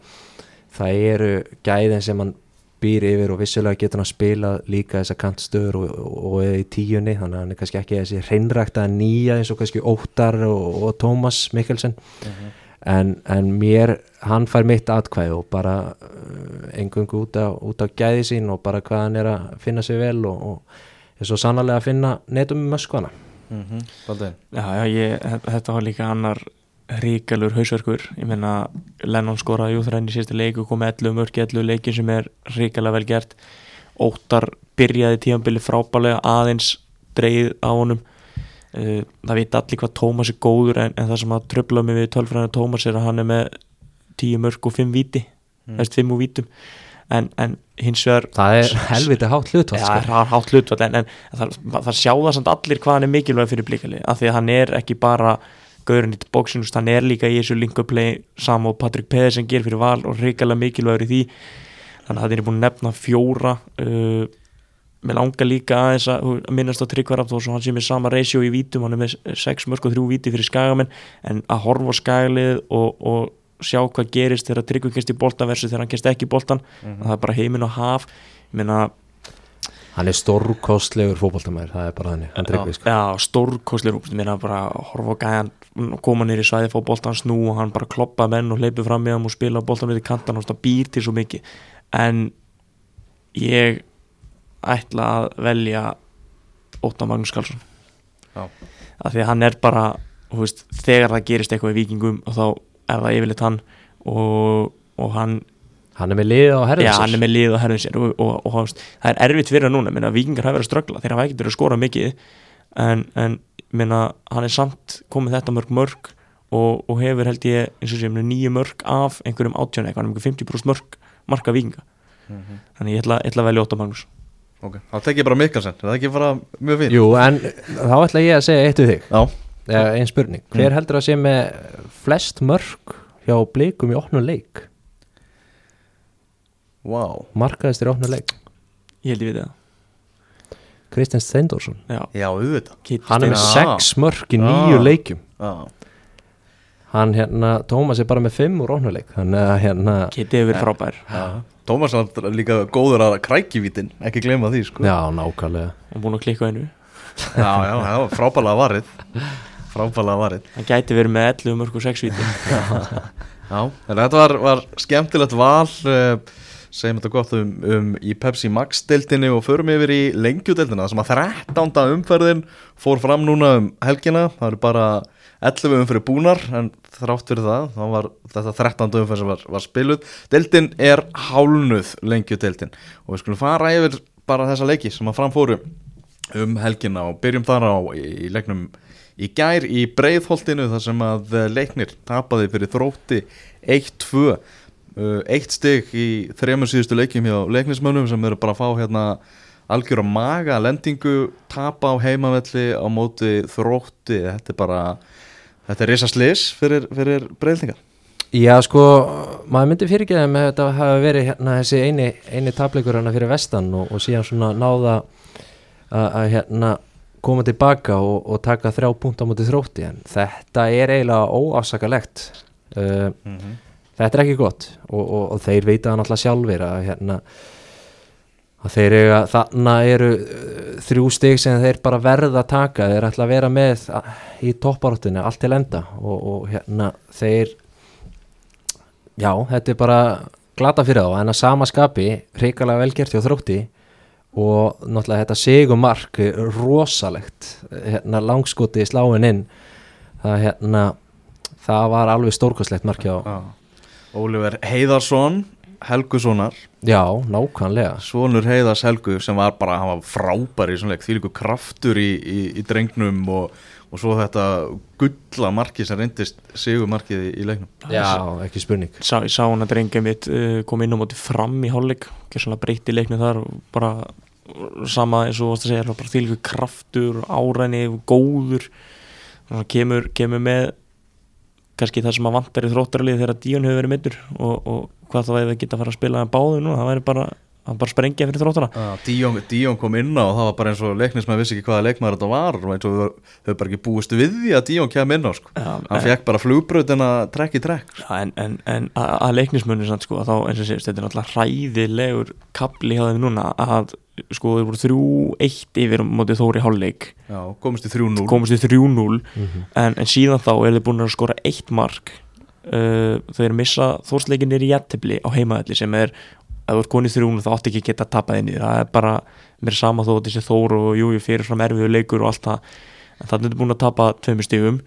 C: það eru gæðin sem hann býr yfir og vissulega getur hann spilað líka þessa kantstöður og, og, og eða í tíunni þannig að hann er kannski ekki þessi hreinrækta nýja eins og kannski Óttar og, og Tómas Mikkelsen en, en mér, hann fær mitt atkvæði og bara engungu út á, út á gæði sín og bara hvað hann er að finna sig vel og, og er svo sannarlega að finna netum um möskvana.
A: Mm -hmm.
B: Já, já, ég, þetta var líka annar ríkalur hausverkur. Ég meina Lennon skoraði jú þræðin í síðasta leik og kom 11 mörki 11 leikin sem er ríkalega vel gert. Óttar byrjaði tíðanbili frábælega aðeins dreigð á honum það veit allir hvað Tómas er góður en, en það sem að tröfla mig við tölfræðinu Tómas er að hann er með 10 mörk og 5 víti
A: Mm.
B: mm. 5 úr vítum en, en hins vegar
C: það er helviti hátt hlutvall
B: Já,
C: sko.
B: það er hátt hlutvall en, en það, það sjá það samt allir hvað hann er mikilvæg fyrir blíkali af því að hann er ekki bara gaurinn í bóksinu, hann er líka í þessu linkuplay sama og Patrik Pedersen ger fyrir val og reikalega mikilvægur í því þannig að það er búin að nefna fjóra uh, mér langar líka aðeins að að minnast á tryggvaraf þó svo hann sé með sama ratio í vítum, hann er með 6 mörg og 3 víti fyrir skagamenn en að horfa á skagalið og, og sjá hvað gerist þegar tryggvar kemst í boltan versus þegar hann kemst ekki í boltan það er bara heiminn og haf. Ég meina
C: hann er stórkostlegur fótboltamæður það er bara þannig, hann tryggvi sko.
B: Já, stórkostlir úr, mér að bara horfa á gæjan, koma nýri svæði, fá boltan snú og hann bara kloppa menn og hleypi fram í hann og spila boltan við kantan og býr til svo mikið. En ég ætla að velja Óttar Magnús Karlsson. Af því að hann er bara veist, þegar það gerist eitthvað í vikingum og þá er það yfirleitt hann og, og hann
C: hann er með liðið á herðin
B: Já, hann er með lið og herðin sér og, og, og, og það er erfitt fyrir hann núna, minna, vikingar hafa verið að ströggla þeir hafa ekkert verið að skora mikið en, en minna, hann er samt komið þetta mörg mörg og, og hefur held ég eins og sem nýju mörg af einhverjum átjón eitthvað, einhverjum 50% mörg marka vikinga þannig ég ætla, ætla að velja Óttar Magnús
A: Ok, þá tek ég bara Mikkelsen, er það ekki bara mjög fín?
C: Jú, en þá ætla ég að segja eitt við þig.
A: Já,
C: eða einn spurning, hver heldur að sé með flest mörg hjá blikum í opnu leik?
A: Vá.
C: Markaðistir í opnu leik.
B: Ég held ég við það.
C: Kristján Steindorsson,
B: Já,
A: Já, auðvitað.
C: Hann er með
A: Já.
C: sex mörg í nýju
A: Já.
C: leikjum.
A: Já,
C: hann hérna, Tómas er bara með fimm úr opnu leik. Þannig að hérna,
B: hefur verið frábær.
A: Já Tómas er líka góður að krækjuvítin, ekki gleyma því sko.
C: Já, nákvæmlega.
B: Og búin að klikka á einu.
A: Já, já, já frábælega varið. Frábælega varið.
B: Hann gæti verið með 11 mörg og 6 víti.
A: Já, en þetta var, var skemmtilegt val uh, segjum þetta gott um, um í Pepsi Max deildinni og förum yfir í lengjudeildina sem að 13. umferðin fór fram núna um helgina. Það eru bara 11 umferði búnar en þrátt fyrir það, þá var þetta 13. umferð sem var, var spiluð. Deildin er hálnuð lengjudeildin. Og við skulum fara yfir bara þessa leiki sem að framfóru um helgina og byrjum þar á í, leiknum í gær í breiðholtinu þar sem að eh, leiknir tapaði fyrir þrótti 1-2 uh, eitt stig í þremur síðustu leikjum hjá leiknismönnum sem eru bara að fá hérna algjör á maga lendingu tapa á heimavelli á móti þrótti. Þetta er bara þetta er risa slis fyrir, fyrir breiðlingar
C: Já sko, maður myndi fyrirgeða með þetta hafa verið hérna þessi eini, eini tapleikur hérna fyrir vestan og, og síðan svona náða að, að hérna koma tilbaka og, og taka þrjá punkt á móti þrótti. En þetta er eiginlega óafsakalegt uh,
A: mm -hmm.
C: þetta er ekki gott og, og, þeir veita það náttúrulega sjálfur að hérna að þeir eiga, þarna eru uh, þrjú stig sem þeir bara verða að taka. Þeir ætla að vera með í topparóttinu allt til enda. Og, og hérna þeir já, þetta er bara glata fyrir þá, en að sama skapi hrikalega velgert hjá þrótti. Og náttúrulega þetta segumark rosalegt. Hérna, langskoti sláin inn. Það hérna það var alveg stórkostlegt markið á
A: Já. Óliver Heiðarsson Helgussonar,
C: Já, nákvæmlega.
A: Sonur Heiðars Helgu sem var bara, hann var frábær í svona leik því líku kraftur í, í, í drengnum og, og svo þetta gulla markið sem reyndist sigur markið í, í leiknum.
C: Já, ekki spurning.
B: sá, ég sá hann að drengja mitt uh, kom inn á móti fram í hálfleik ekki svona breytti leiknum þar og bara sama eins og þú varst að segja bara þýlíku kraftur, áræni góður. Að kemur, kemur með kannski það sem að vantar í þróttarlið þegar Díon hefur verið middur og, og hvað þá væri að geta að fara að spila með báðu núna, það væri bara að bara sprengja fyrir þróttara
A: Já, Díón, kom inn á og það var bara eins og leiknismæð vissi ekki hvaða leikmaður þetta var og eins og þau bara ekki búist við því að Díón kem inn á sko.
B: Já,
A: hann fekk bara flugbröðina trekk í trekk sko.
B: Já, en, en, en að, að leiknismunni sann, sko, þá eins og sést, þetta er náttúrulega hræðilegur kapli hjá þeim núna að sko þeir voru þrjú eitt yfir á mótið Þóri hálfleik
A: komist í 3-0
B: komist í 3-0
C: Mhm.
B: en, en síðan þá er þeir búin að skora eitt mark uh, eru að missa þórsleikinir í jættibli á heimaðalli sem er ef þú ert konið þrjúnu þá átti ekki að geta að tapa inn í það er bara mér sama þó að þessi Þór og Júju fyrir fram erfiðu leikur og allt það. En þannig er búin að tapa tveimur stigum.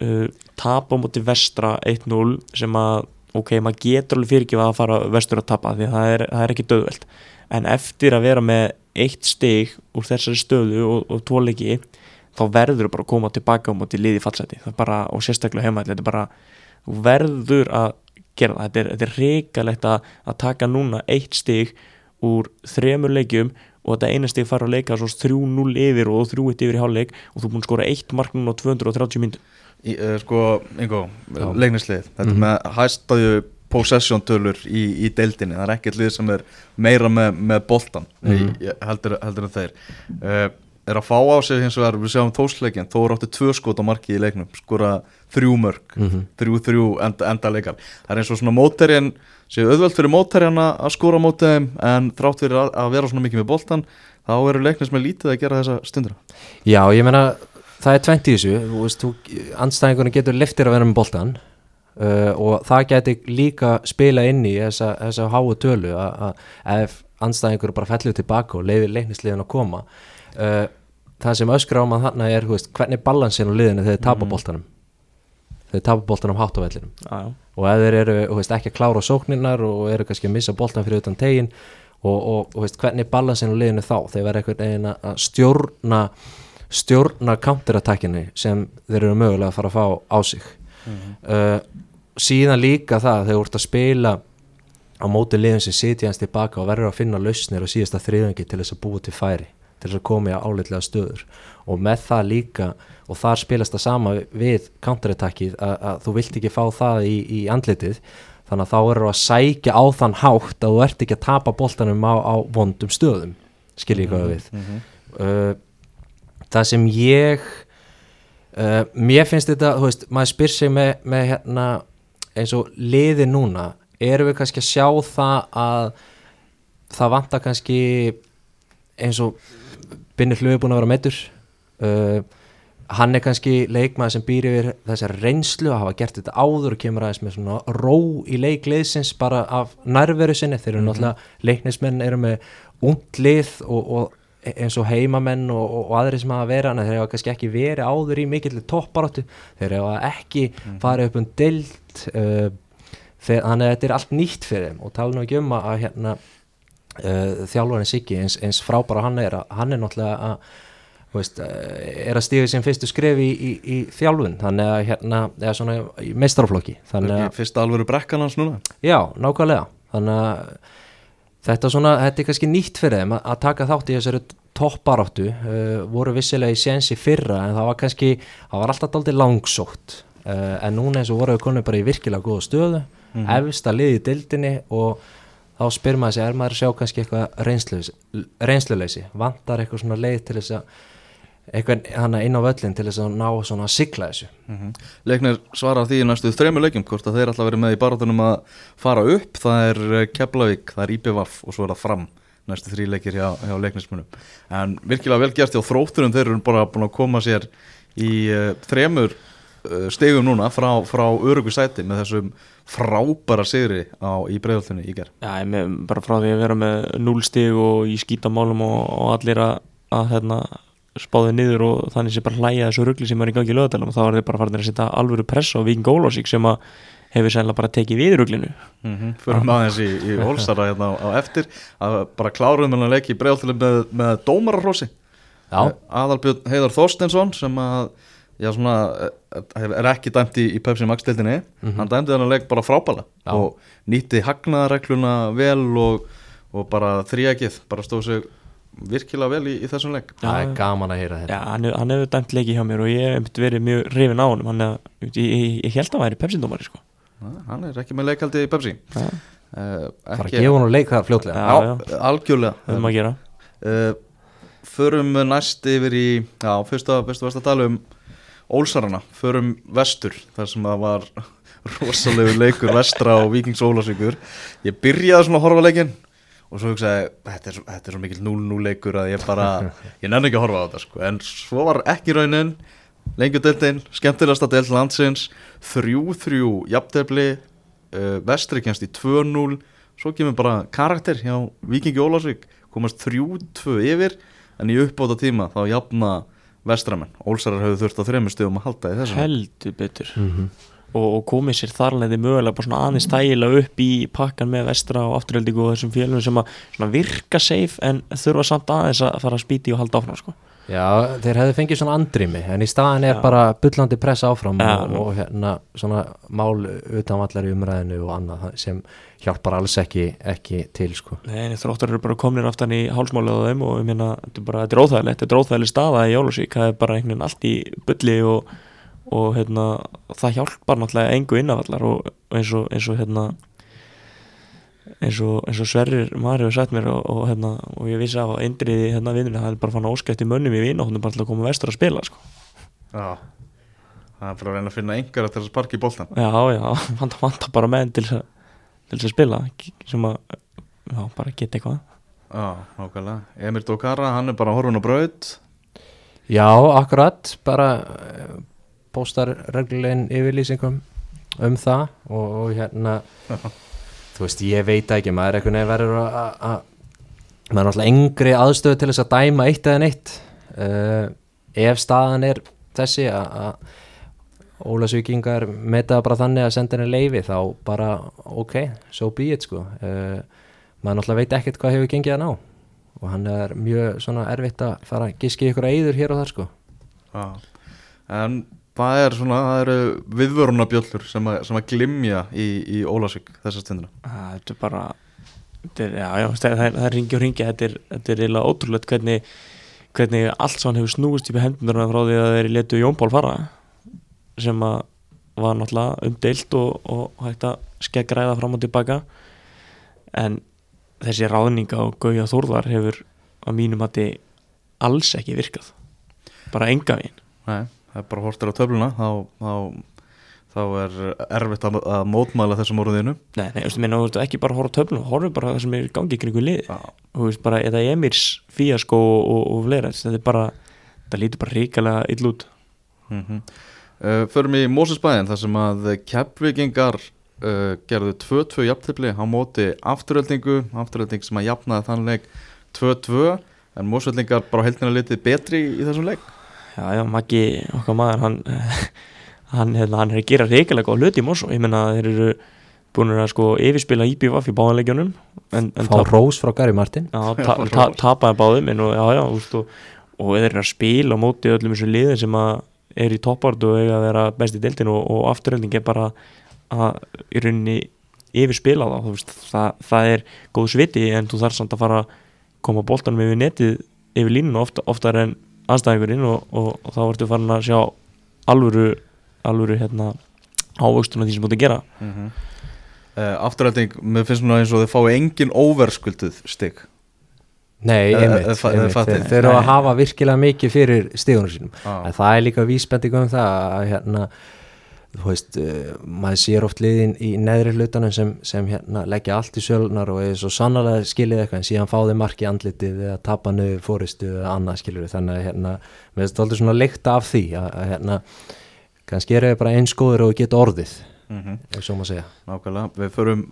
B: Uh, tapa á móti vestra 1-0 sem að ok, maður getur alveg fyrir ekki að fara vestur að tapa því að það er, það er ekki döðveld en eftir að vera með eitt stig úr þessari stöðu og, og tvoleiki þá verður þú bara að koma tilbaka á móti liði fallseti. Bara, og sérstaklega heima þetta er bara, verður að gera það, þetta er, þetta er reikalegt að, að taka núna eitt stig úr þremur leikjum og þetta eina stig fara að leika svo 3-0 yfir og 3-1 yfir í hálfleik og þú búin að skora eitt mark núna á 230 mynd
A: uh, sko, einhver, leiknislið þetta
C: Mhm.
A: er með hæstaðu possession tölur í, í deildinni. Það er ekkert lið sem er meira með, með boltan í, heldur, heldur en þeir. Uh, er að fá á sig hins vegar við sjáum þósleikin, þó er áttu tvö skot á marki í leiknum, skora þrjú mörg
C: Mhm.
A: þrjú þrjú enda, enda leikar það er eins og svona móterjan séu auðvelt fyrir móterjan að skora þeim en þrátt fyrir að, að vera svona mikið með boltan þá eru leiknis með lítið að gera þessa stundur
C: Já, ég meina, það er tvent í þessu. Þú veist, þú, andstæðingunni getur liftir að vera með boltan uh, og það geti líka spila inn í þessa, þessa háu tölu að að ef andstæðingur bara fellur tilbaka og leiðir leiknisliðin að koma uh, það sem öskra á maður þarna er veist, hvernig balansin á liðinu þegar þeir tapa boltanum. Þeir tapa boltanum hátt á vellinum.
B: Ah,
C: og ef þeir eru veist, ekki að klára sóknirnar og eru kannski að missa boltan fyrir utan tegin og, og þú veist, hvernig er balansin á liðinu þá? Þeir verða einhvern veginn að stjórna stjórna counterattackinu sem þeir eru mögulega að fara að fá á sig. Uh, síðan líka það þegar þú ert að spila á móti liðin sem sitja hans tilbaka og verður að finna lausnir og síðasta þriðangi til þess að búa til færi til þess að koma í áleitlega stöður. Og með það líka og þar spilast það sama við counterattackið að, að þú vilt ekki fá það í, í andlitið. Þannig að þá eru að sækja á þann hátt að þú ert ekki að tapa boltanum á, á vondum stöðum. Skiljið hvað við? uh, það sem ég uh, mér finnst þetta þú veist, maður spyr sig með, með hérna, eins og liði núna erum við kannski að sjá það að það vantar kannski eins og Binnir Hlöfu búin að vera meittur uh, hann er kannski leikmaður sem býr yfir þessar reynslu að hafa gert þetta áður og kemur aðeins með svona ró í leikliðsins bara af nærveru sinni. Þeir eru náttúrulega leiknismenn eru með ungt lið og, og eins og heimamenn og, og, og aðri sem hafa verið en þeir hafa kannski ekki verið áður í mikill topparáttu, þeir hafa ekki farið upp um dild uh, þannig að þetta er allt nýtt fyrir þeim og tala nú ekki um að, að hérna uh, þjálfarinn Siggi eins, eins frábæra hann er að hann er náttúrulega að veist, eh, er að stíga sem fyrstu skref í, í, í þjálfun. Þannig að hérna, eða svona í að,
A: fyrsta alvöru brekkan hans núna?
C: Já, nákvæmlega. Þannig að þetta svona, þetta er kannski nýtt fyrir þeim að, taka þátt í þessari topparáttu uh, voru vissilega í séns í fyrra en það var kannski, það var alltaf daldið langsótt. Uh, en núna eins og voru við konum bara í virkilega góða stöðu. Mm -hmm. efst að liði dildinni og þá spyr maður sig, er maður að sjá kannski eitthvað reynsluleysi, vantar eitthvað svona leið til þess að eitthvað hana inn á völlin til þess að ná svona að sigla þessu?
A: Leiknir svarar því í næstu þremur leikjum hvort að þeir alltaf verið með í barátunum að fara upp. Það er eh, Keflavík, það er IPVAF og svo er það fram næstu þrý leikir hjá, hjá leiknismunum en virkilega vel gert hjá þrótturum þeir eru bara búin að koma sér í uh, þremur uh, stegum núna frá, frá örugu sæti með þessum frábæra sigri á, í breiðaltunni í ger
B: Já, ég með, bara frá því að vera með 0 stig og í skítamálum og, og allir að, að hérna, spáðið niður og þannig sé bara hlæja þessu ruggli sem er í gangi í lögadalum og þá er þið bara farin að setja alvöru press á Viking Ólásík sem að hefur sennilega bara tekið við rugglinu
A: mm -hmm. Fyrir maður þessi í, í Hólsara hérna á, á eftir. Að bara kláruðum hann að leiki bregðaltileg með, með dómararrósi
C: Já,
A: Aðalbjörn Heiðar Þorstensson sem að já, svona, eh, er ekki dæmt í, í Pepsi Max deildinni. Hann dæmdi hann að leik bara frábæla
C: Já.
A: og nýtti hagnaðaregluna vel og, og bara þrýjakið bara stóð sig virkilega vel í, í þessum leik.
C: Það
B: Já,
C: er gaman að heyra
B: Já,
C: þetta
B: hann, hef- hann hefur dæmt leiki hjá mér og ég hef einmitt verið mjög rifin á honum. Hann er, ég, ég, ég held að hann væri pepsindómari sko.
A: Hann er ekki með leikaldi í Pepsi.
B: Já,
A: uh,
C: Fara að gefa hún leik það fljótlega.
B: Já.
A: Já, algjörlega.
B: Höfum að gera.
A: Uh, Förum næst yfir í Já, fyrsta, fyrsta versta tala um Ólsarana, förum vestur þar sem það var rosalegu leikur vestra og Víkings Ólásvíkur Ég byrjaði svona að horfa á leikinn og svo hugsaði, þetta er, þetta er svo mikill 0-0 leikur að ég bara, ég nenni ekki að horfa á þetta sko. en svo var ekki raunin lengjudeldin, skemmtilegasta deild landsins 3-3 jafntefli uh, vestri kemst í 2-0 svo kemur bara karakter hjá Víkingi Ólásvík komast 3-2 yfir en í uppbóta tíma þá jafna vestramenn, Ólsarar höfðu þurft á þremur stöðum að halda í þessu
B: heldur betur.
C: Mhm.
B: Og, og komið sér þarleði mögulega bara svona aðeins stægilega upp í pakkan með vestra og afturheldingu og þessum fjölum sem að svona virka safe en þurfa samt aðeins að fara að spýti og halda áfram sko.
C: Já, þeir hefðu fengið svona andrými en í staðan er
B: Já.
C: bara bullandi press áfram
B: Já,
C: og, og hérna svona mál utanvallar í umræðinu og annað sem hjálpar alls ekki, ekki til sko.
B: Nei, þróttar eru bara komnir aftan í hálsmálið á þeim og ég meina, þetta er bara, þetta er óþægilegt þetta er óþægileg staða í Jólusík það er bara einhvern veginn allt í bulli og, og hérna, það hjálpar náttúrulega engu innafallar og, og eins og eins og hérna eins og, eins og Sverrir Mari hefur sagt mér og, og hérna, og ég vissi af að indriði hérna vinnunni, það er bara fann að óskætti mönnum í vinahóndum bara til að koma vestur að spila sko.
A: Já, það er bara að reyna að finna einhverja til að sparka í boltan
B: já, já, vanta, vanta bara menn til þess að til þess að spila sem að, já, bara geta eitthvað.
A: Já, nákvæmlega. Emir Dókara, hann er bara horfun á braut.
C: Já, akkurat bara póstar reglulegin yfirlýsingum um það og, og hérna þú veist, ég veit ekki, maður er einhvern veginn verður að að- að- maður er alltaf engri aðstöðu til þess að dæma eitt eða neitt. Uh, ef staðan er þessi að, að Ólasvíkingar meta það bara þannig að senda henni leifi þá bara ok, so be it sko. Uh, maður náttúrulega veit ekkert hvað hefur gengið að ná og hann er mjög svona erfitt að fara að giski ykkur eyður hér og þar sko.
A: Já. En það er svona, það eru viðvörunabjöllur sem, sem að glimja í, í Ólasvík þessa stundina.
B: Ah, þetta er bara þetta er, já, já, það, það, það er ringi og ringi þetta er, þetta er eiginlega ótrúlegt hvernig hvernig allt sann hefur snúist í hendunarna frá því að þeir letu Jón Pál fara sem að var náttúrulega umdeilt og, og hægt að skeggræða fram og tilbaka. En þessi ráðninga og Gauja Þórðar hefur að mínum þið alls ekki virkað. Bara enga veginn.
A: Nei, það er bara hortir á töfluna þá, þá, þá er erfitt að, að mótmæla þessum orðinu.
B: Nei, nei, þú veist, ekki bara horfa á töflum horfa bara það sem er í gangi í kringu liði
A: Já,
B: þú veist bara, eða Emirs fíaskó og, og, og fleira, þetta er bara það lítur bara ríkalega ill út.
A: Mm -hmm. uh, Förum í Mósesbæðin þar sem að keppvikingar uh, gerðu 2-2 jafntefli á móti afturöldingu afturölding sem að jafnaði þann leik 2-2 en Mósveldingar bara heldina litið betri í þessum leik
B: já, já, Maggi, okkar maður hann, hann, hérna, hann er að gera ríkalega góð hluti í Mosó, ég menna þeir eru búin að sko yfirspila IBVF í en
C: fá rós frá Gary Martin.
B: Já, ta, ta, tapaði báðum en, og, já, já, úst, og, þeir eru að spila á móti öllum þessu liðin sem að er í toppart og eiga að vera best í deildin og, og afturölding er bara að í rauninni yfirspila þá þú veist, það, það er góð sviti en þú þarf samt að fara að koma boltanum yfir netið yfir línuna ofta, oftar en anstæðingurinn og, og, og þá ertu farin að sjá alvöru, alvöru hérna, ávöxtun af því sem búin að gera
A: mm -hmm. uh, Afturölding, mér finnst svona eins og þau fái engin óverskulduð stygg
C: Nei,
A: Eh,
C: einmitt,
A: eh,
C: einmitt. Þeir, þeir eru að hafa virkilega mikið fyrir stígunum sínum
A: ah.
C: en það er líka vísbending um það að hérna, þú veist uh, maður sér oft liðin í neðri hlutanum sem, sem hérna leggja allt í sjölunar og er svo sannlega skilið eitthvað en síðan fá þeir marki andlitið eða tapa niður fóristu eða annað skilur þannig að hérna, mér finnst þetta svona leikta af því að, að hérna, kannski er það bara eins góður og geta orðið
A: mm
C: ef svo má segja.
A: Nákvæmlega, við förum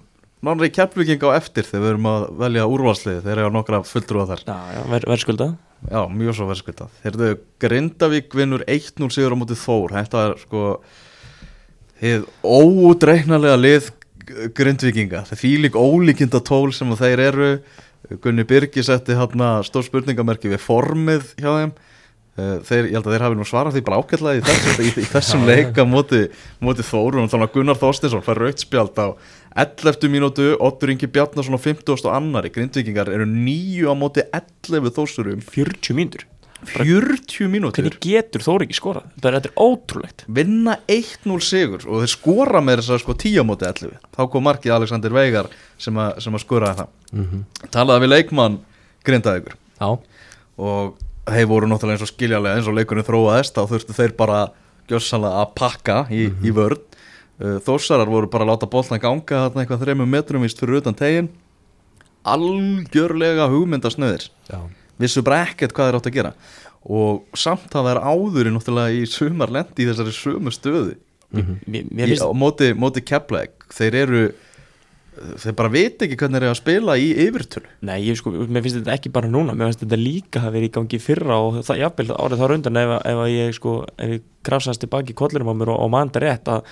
A: nánri keppviking á eftir þegar við erum að velja úrvalsliði þegar ég á nokkra fulltrúa þar.
B: Já, já, ver, verðskulda.
A: Já, mjög svo verðskvitað Þeirðu, Grindavík vinnur 1-0 sigur á móti Þór. Þetta er sko Þið ódreiknarlega lið Grindvíkinga Það þýlik ólíkinda tól sem þeir eru. Gunni Birgi setti hérna stór spurningamerki við formið hjá þeim. Eh, þeir, ég held að þeir hafi nú svarað því bara ákveðlega í, þess, í, í þessum leika móti, móti Þóru. Og þannig að Gunnar Þorstinsson fær rautspjald á 11. mínútu. Ottur Ingi Bjarnason á 50. og annari. Grindvíkingar eru nýju á móti 11 Þórsurum.
B: 40 mínútur
A: 40 mínútur.
B: Hvernig getur Þóri ekki skorað? Þetta er, ótrúlegt.
A: Vinna 1-0 sigur og þeir skora með þess að sko 10 á móti 11 þá kom markið Alexander Veigar sem, a, sem að skoraði það.
C: Mm -hmm.
A: talaði við leikmann Grindavíkur.
C: Já,
A: og þeir voru náttúrulega eins og skiljalega eins og leikunni þróaðist þá þurftu þeir bara gjössalega að pakka í, mm -hmm. í vörð þósarar voru bara að láta boltan ganga þarna eitthvað þreymum metrum vist fyrir utan tegin algjörlega hugmyndasnöðir
C: já,
A: vissu bara ekkert hvað þeir átt að gera. Og samt að vera áður í náttúrulega í sumar lendi í þessari sumu stöðu.
C: Mm
B: mér, mér
A: í, á móti, móti keplæk þeir eru þeir bara veit ekki hvernig þeir eru að spila í yfirtölu.
B: Nei, ég sko, mér finnst þetta ekki bara núna mér finnst þetta líka hafa verið í gangi í fyrra og það, jafnvel, árið þar undan ef, ef að ég sko, ef ég krafsast tilbaki í kollurum á mér og, og manda rétt að,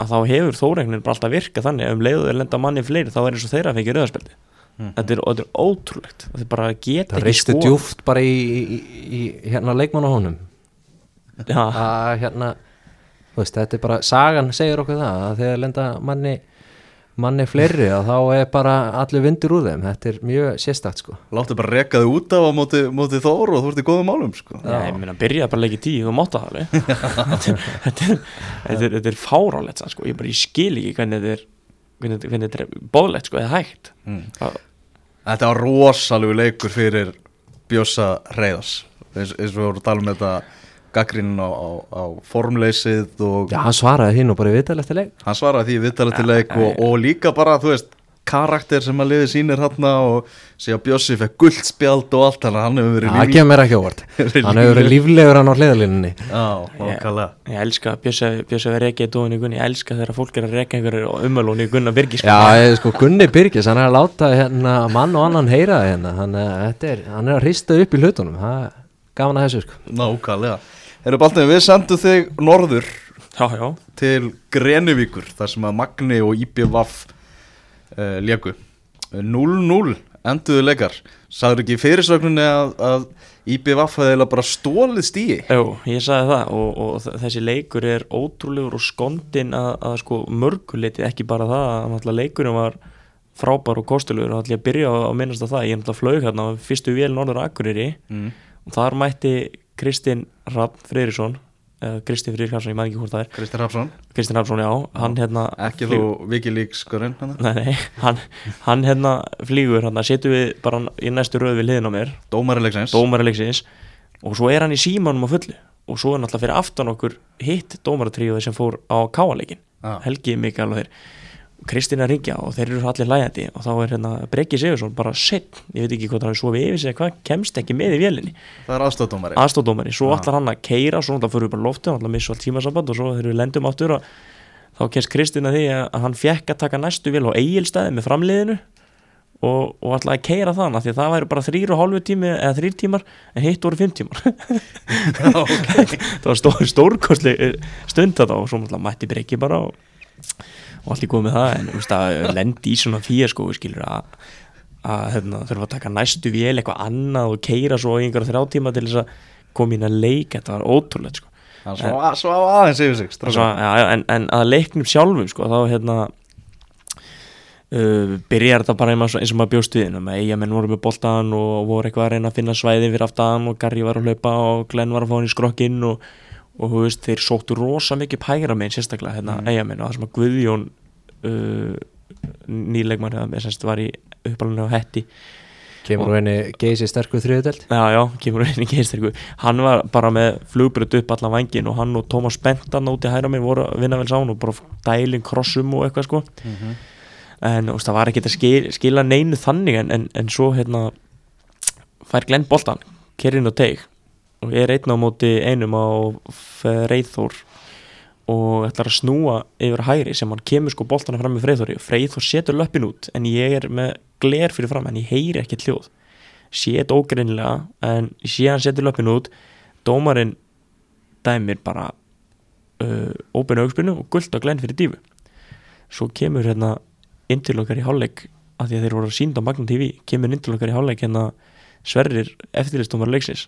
B: að þá hefur þóregnin bara alltaf virkað þannig ef um leiðu þeir lenda manni fleiri þá er eins og þeirra fengið rauðarspeldi
A: Mhm.
B: þetta, er, þetta er ótrúlegt. Þeir bara geta
C: það
B: ekki
C: reistu
B: sko
C: djúft bara í, í, í hérna leikmann á honum.
B: Já,
C: að hérna veist, þetta er bara, sagan segir okkur það að þegar lenda manni manni fleiri að þá er bara allir vindur úr þeim, þetta er mjög sérstakt sko.
A: Láttu bara reka þau út af á móti, móti Þór og þú ert í góðum málum sko.
B: Já, ég meina, byrja bara að leggja tíu og mátta það þetta, er- þetta, er- þetta, er- þetta er fáránlegt sko. ég bara, ég skil ekki hvernig þetta er hvernig, þetta- bóðlegt, sko, eða hægt.
A: Mm.
B: Það-
A: Þetta var rosalegu leikur fyrir Bjössa Reyðars eins, eins og við vorum að tala um þetta gaggrinn á, á, á formleysið og
C: Já, hann svaraði hinn og bara viðtal eftir leik.
A: Hann svaraði því viðtalið til
B: Ja,
A: leik og, og líka bara, þú veist karakter sem að liði sínir hann og sé að Bjössi fekk guldspjald og allt þannig að hann hefur verið
C: Það kemur mér ekki óvart. Hann hefur verið líflegur hann á hliðalínunni
A: Já, okkarlega
B: ég elska Bjössi að rekja í dóðinu Gunni, ég elska þegar fólk er að rekja einhverju umölunni í Gunna Birgis sko.
C: Já, ég, sko, Gunni Birgis, hann er að láta hérna, mann og annan heyra það hérna. Hann, er, er, hann er að hrista upp í hlutunum. Það er gaman að þessu sko.
A: Nákvæmlega. Erum Baltin, við sendum þig norður
B: já, já,
A: til Grenivíkur þar sem að Magni og IBVF uh, leku 0-0 enduðu leikar. Sagður ekki í fyrirsögninni að, að IBVF hefði bara stólið stíi
B: Jú, ég sagði það og, og þessi leikur er ótrúlegur og skondin að, að sko mörguleiti ekki bara það að leikurinn var frábær og kostulegur. Og ég að byrja á að minnast á það. Ég er náttúrulega flög hérna á fyrstu vél Norður Akureyri
A: mm.
B: og þar mætti Kristinn Rapp Freyrisson eða Kristinn Freyrisson, ég maður ekki hvort það er.
A: Kristi Hrafsson,
B: Kristinn Rappsson, já, hann hérna
A: ekki
B: flýgur-
A: þú Wikileaks-skurinn hann?
B: Nei, nei, hann, hann hérna flýgur hann setur við bara í næstu röð við liðin á mér.
A: Dómari leiksins.
B: Dómari leiksins. Og svo er hann í símanum á fullu. Og svo er náttúrulega fyrir aftan okkur hitt dómaratríuði sem fór á káaleikin
A: Já.
B: Helgi Mikael og þeir að ringja og þeir eru allir lægandi og þá er hérna Breki Sigursson bara sett, ég veit ekki hvort hann er svo við yfir sig eða hvað, kemst ekki með í vélinni.
A: Það er aðstofdómari
B: aðstóðdómari, svo ætlar hann að keira svo náttúrulega fyrir bara loftu, náttúrulega missa allt tímasamband og svo þegar við lendum áttur og þá kemst Kristín að því að hann fekk að taka næstu vél á eigilstæði með framliðinu og, og ætlaði að keira þann af því að það væri bara þrýr og hálfu tími eða þrýr tímar en hitt voru fimm tímar. Það var stór, stórkostli stund þetta og svo náttúrulega mætti breyki bara og, og allt í góð með það en þú veist að lendi í svona fíja sko skilur að að hérna, þurfa að taka næstu vél eitthvað annað og keira svo í einhverja þrjá tíma til þess að koma inn að leik þetta var ótrúlegt sko.
A: Hann svá, svá aðeins yfir sig
B: Svo, já, en, en að leiknum sjálfum sko, þá hérna uh, byrjar þetta bara eins og eins og maður bjóst við með eigamenn voru með boltan og voru eitthvað að reyna að finna svæði fyrir aftan og Garri var að hlaupa og Glenn var að fá hann í skrokkinn og, og þú veist, þeir sóttu rosa mikið pæra meginn sérstaklega hérna
A: Mm.
B: eigamenn og það sem að Guðjón uh, nýleikmann eða sem sagt var í uppalunni á hetti.
C: Kemur nú henni geysi sterkur þriðudelt
B: Já, já, kemur einn í geistirku Hann var bara með flugbröð upp allan vangin og hann og Tómas Bentan úti hæra mig voru að vinna vel sán og bara dælin krossum og eitthvað sko.
A: Mhm.
B: en þú veist, það var ekki að skil, skila neinu þannig en, en, en svo hérna fær Glenn Boltan kerinn og teig og er einn á móti einum á Freyþór og ætlar að snúa yfir hæri sem hann kemur sko boltana fram með Freyþóri. Freyþór setur löppin út en ég er með gler fyrir fram en ég heyri ekki hljóð. Sé þetta ógreinilega en hann setja löpin út. Dómarinn dæmir bara uh, óbeinu augspinu og guld og glenn fyrir dífu svo kemur hérna inn til okkar í hálfleik að því að þeir voru að sínda á Magna TV kemur inn til okkar í hálfleik hérna Sverrir eftirlistumar leiksins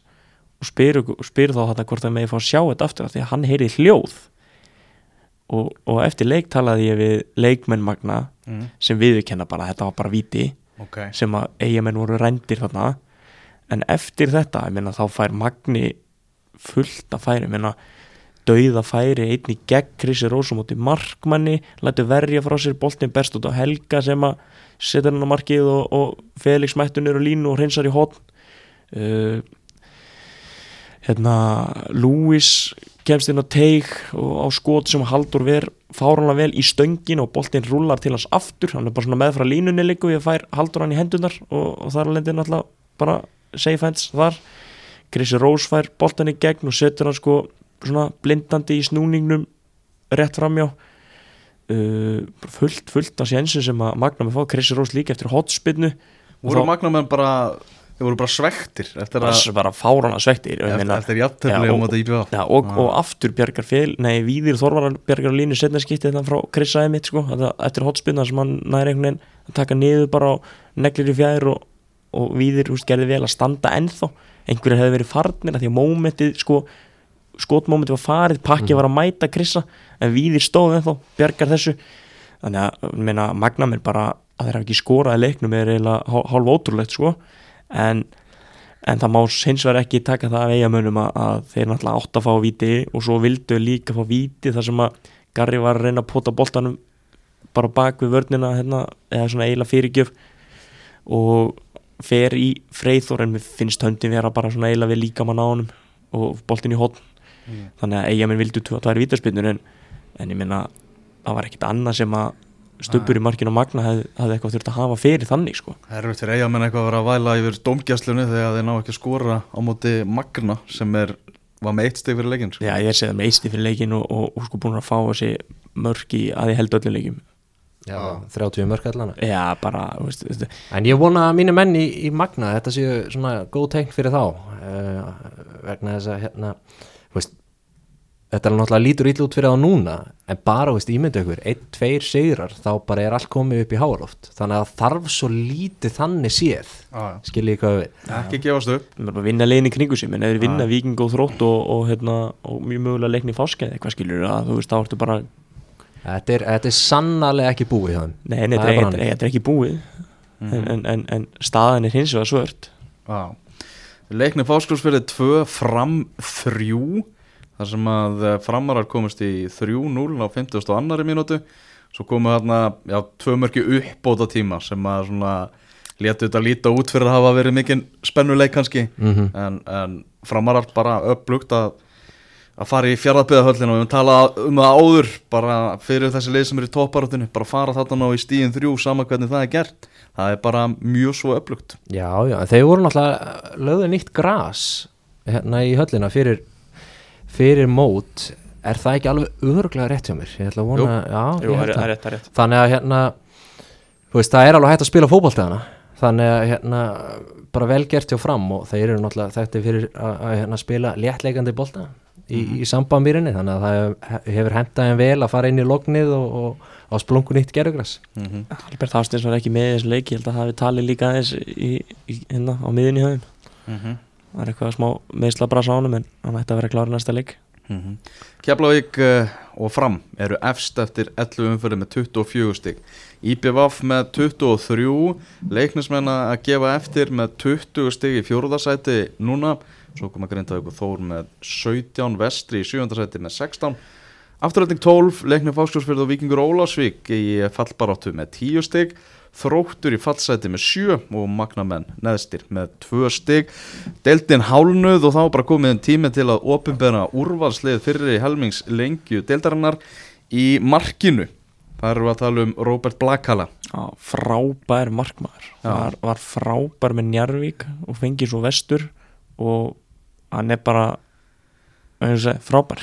B: og spyr, spyr þá þetta hvort það megi fá að sjá þetta aftur af því að hann heyri hljóð. Og, og eftir leik talaði ég við leikmenn Magna
A: mm.
B: sem viðurkenna bara þetta var bara viti
A: ok,
B: sem að eigamenn voru rændir þarna. En eftir þetta, ég meina þá fær Magni fullt að færi, ég meina dauða færi einni gegn Krissi Rósumóti markmanni, lætu verja frá sér boltin best út á Helga sem að setja hann á markið og, og Felix mættunir og línu og hreinsar í hotn uh, hérna Lewis kemst inn á teig og á skot sem Haldur ver fáranlega vel í stöngin og boltin rúlar til hans aftur, hann er bara svona með frá línunni líku ég fær Haldur hann í hendunar og, og þar alveg náttúrulega bara safe hands þar. Krissi Rós fær boltan í gegn og setur hann sko svona blindandi í snúningnum rétt framjá uh, fullt, fullt af sénsum sem að Magna með fá. Krissi Rós líka eftir hotspinnu
A: voru
B: þá-
A: magnamenn bara þeir voru bara svektir eftir að
B: bara, bara fárana svektir
A: eftir, eftir
B: Já,
A: jafntefni
B: og-
A: móti IBF
B: Já, og,
A: Já.
B: og aftur bjargar fél nei, Víðir Þorvarar bjargar á línu setna skipti þetta frá Krissaði mitt sko, eftir hotspinna sem hann næri einhvern veginn að taka niður bara á neglir í fjær og, og Víðir húst, gerði vel að standa ennþá. Einhverjir hefði verið farnir því að mómentið sko, skotmómentið var farið pakki
A: Mhm.
B: var að mæta Krissa en Víðir stóð ennþá, bjargar þessu. Þannig að meina, magna mér bara að þeir hafa ekki skorað í leiknum er eiginlega hál- hálf ótrúlegt sko en en það má vegar ekki taka það af eigamönnum að, að þeir náttúrulega átt að fá víti og svo vildu líka fá víti þar sem að Garri var að reyna að pota boltanum bara bak við vörnina hérna, eða svona eiginlega fyrirgjöf og fer í freyþór en mér finnst höndin vera bara svona eiginlega við líka mann á honum og boltin í hotn
A: Mm.
B: þannig að eigamenn vildu tvær vítaspinnur en, en ég minna það var ekkit annað sem að stubbur í markinu og magna hefði, hefði eitthvað þurft að hafa fyrir þannig sko.
A: Erfitt fyrir eigamenn eitthvað að vera að væla yfir dómgjaslunni þegar þeir ná ekki að skora á móti Magna sem er, var með eitt stig fyrir leikinn sko.
B: Já, ég er segðað með eisti fyrir leikin og, og, og sko búin að fá þessi mörk í að ég held öllum leikim
C: Já, 30 mörk allana
B: Já, bara, þú veist, veist.
C: En ég vona að mínu menn í, í Magna þetta séu svona góð tegn fyrir þá uh, vegna þess að hérna, þú veist þetta er náttúrulega lítur ítl út fyrir þá núna en bara, veist, ímyndu ykkur, einn, tveir sigrar þá bara er allt komið upp í háaloft þannig að þarf svo lítið þannig séð.
A: Ah,
C: skiljið hvað við
A: Ekki gefast upp.
B: Við erum bara að vinna leiðin í kringu menn ef við vinna viking og þrótt og, og, hérna, og mjög mögulega leikni í fáskeið eitthvað skilur að þú veist, þá ertu bara
C: Þetta er, þetta er sannarlega ekki búið þeim.
B: Nei, nei,
C: Það
B: þetta
C: er
B: er, er, er ekki búið. En, en, en, en staðan er hins vegar svört.
A: Ah. Leiknir fáskursfyrði 2 fram 3 þar sem að eh, framarar komist í 3-0 á 50. og annari mínútu svo komu þarna, já, tvö mörki uppbóta tíma sem að svona létu þetta líta út fyrir að hafa verið mikinn spennuleik kannski
C: Mhm.
A: en, en framarar bara upplugt að að fara í fjaraðbyggðahöllinu og við höfum talað um það áður bara fyrir þessi leið sem er í topparátinu bara fara þarna ná í stíðin þrjú sama hvernig það er gert það er bara mjög svo upplugt
C: Já, já, þeir voru náttúrulega lögðu nýtt gras hérna í höllina fyrir, fyrir mót er það ekki alveg örglega rétt hjá mér? Ég ætla að vona, já,
B: Jú,
C: ég
B: er
C: að
B: rétt, er rétt.
C: Þannig að hérna þú veist, það er alveg hægt að spila fótboltaðana þannig að hérna bara vel gert hjá fram og þeir eru náttúrulega þekkti fyrir að, að hérna, spila léttleikandi bolta í, í sambandmýrinni þannig að það hef- hefur hentaðin vel að fara inn í lognið og, og á splungun nýtt gerugras
A: mm -hmm.
B: Albert Hafstins var ekki með í þessu leik. Ég held að það hafi talið líka aðeins í, í, hérna á miðunni höfum það er eitthvað smá meðsla bara sánum en hann ætti að vera klár í næsta leik.
A: Keflavík uh, og Fram eru efst eftir 11 umfyrir með 24 stig. IBVF með 23 leiknismenn að gefa eftir með 20 stig í fjóruðarsæti núna. Svo koma Grindavík og Þór með 17 vestri í sjöfundarsæti með 16 Afturrætting 12, leiknir Fáskjósfjörð og Víkingur Ólásvík í fallbaráttu með 10 stig Þróttur í fallsæti með 7 og Magnamenn neðstir með 2 stig. Deildin hálnuð og þá bara komið en tími til að opinbera úrvalslið fyrir helmings lengju deildarinnar í markinu. Það eru að tala um Robert Blakala.
B: Já, frábær markmaður.
A: Já.
B: var, var frábær með Njarvík og fengið svo vestur og hann er bara frábær.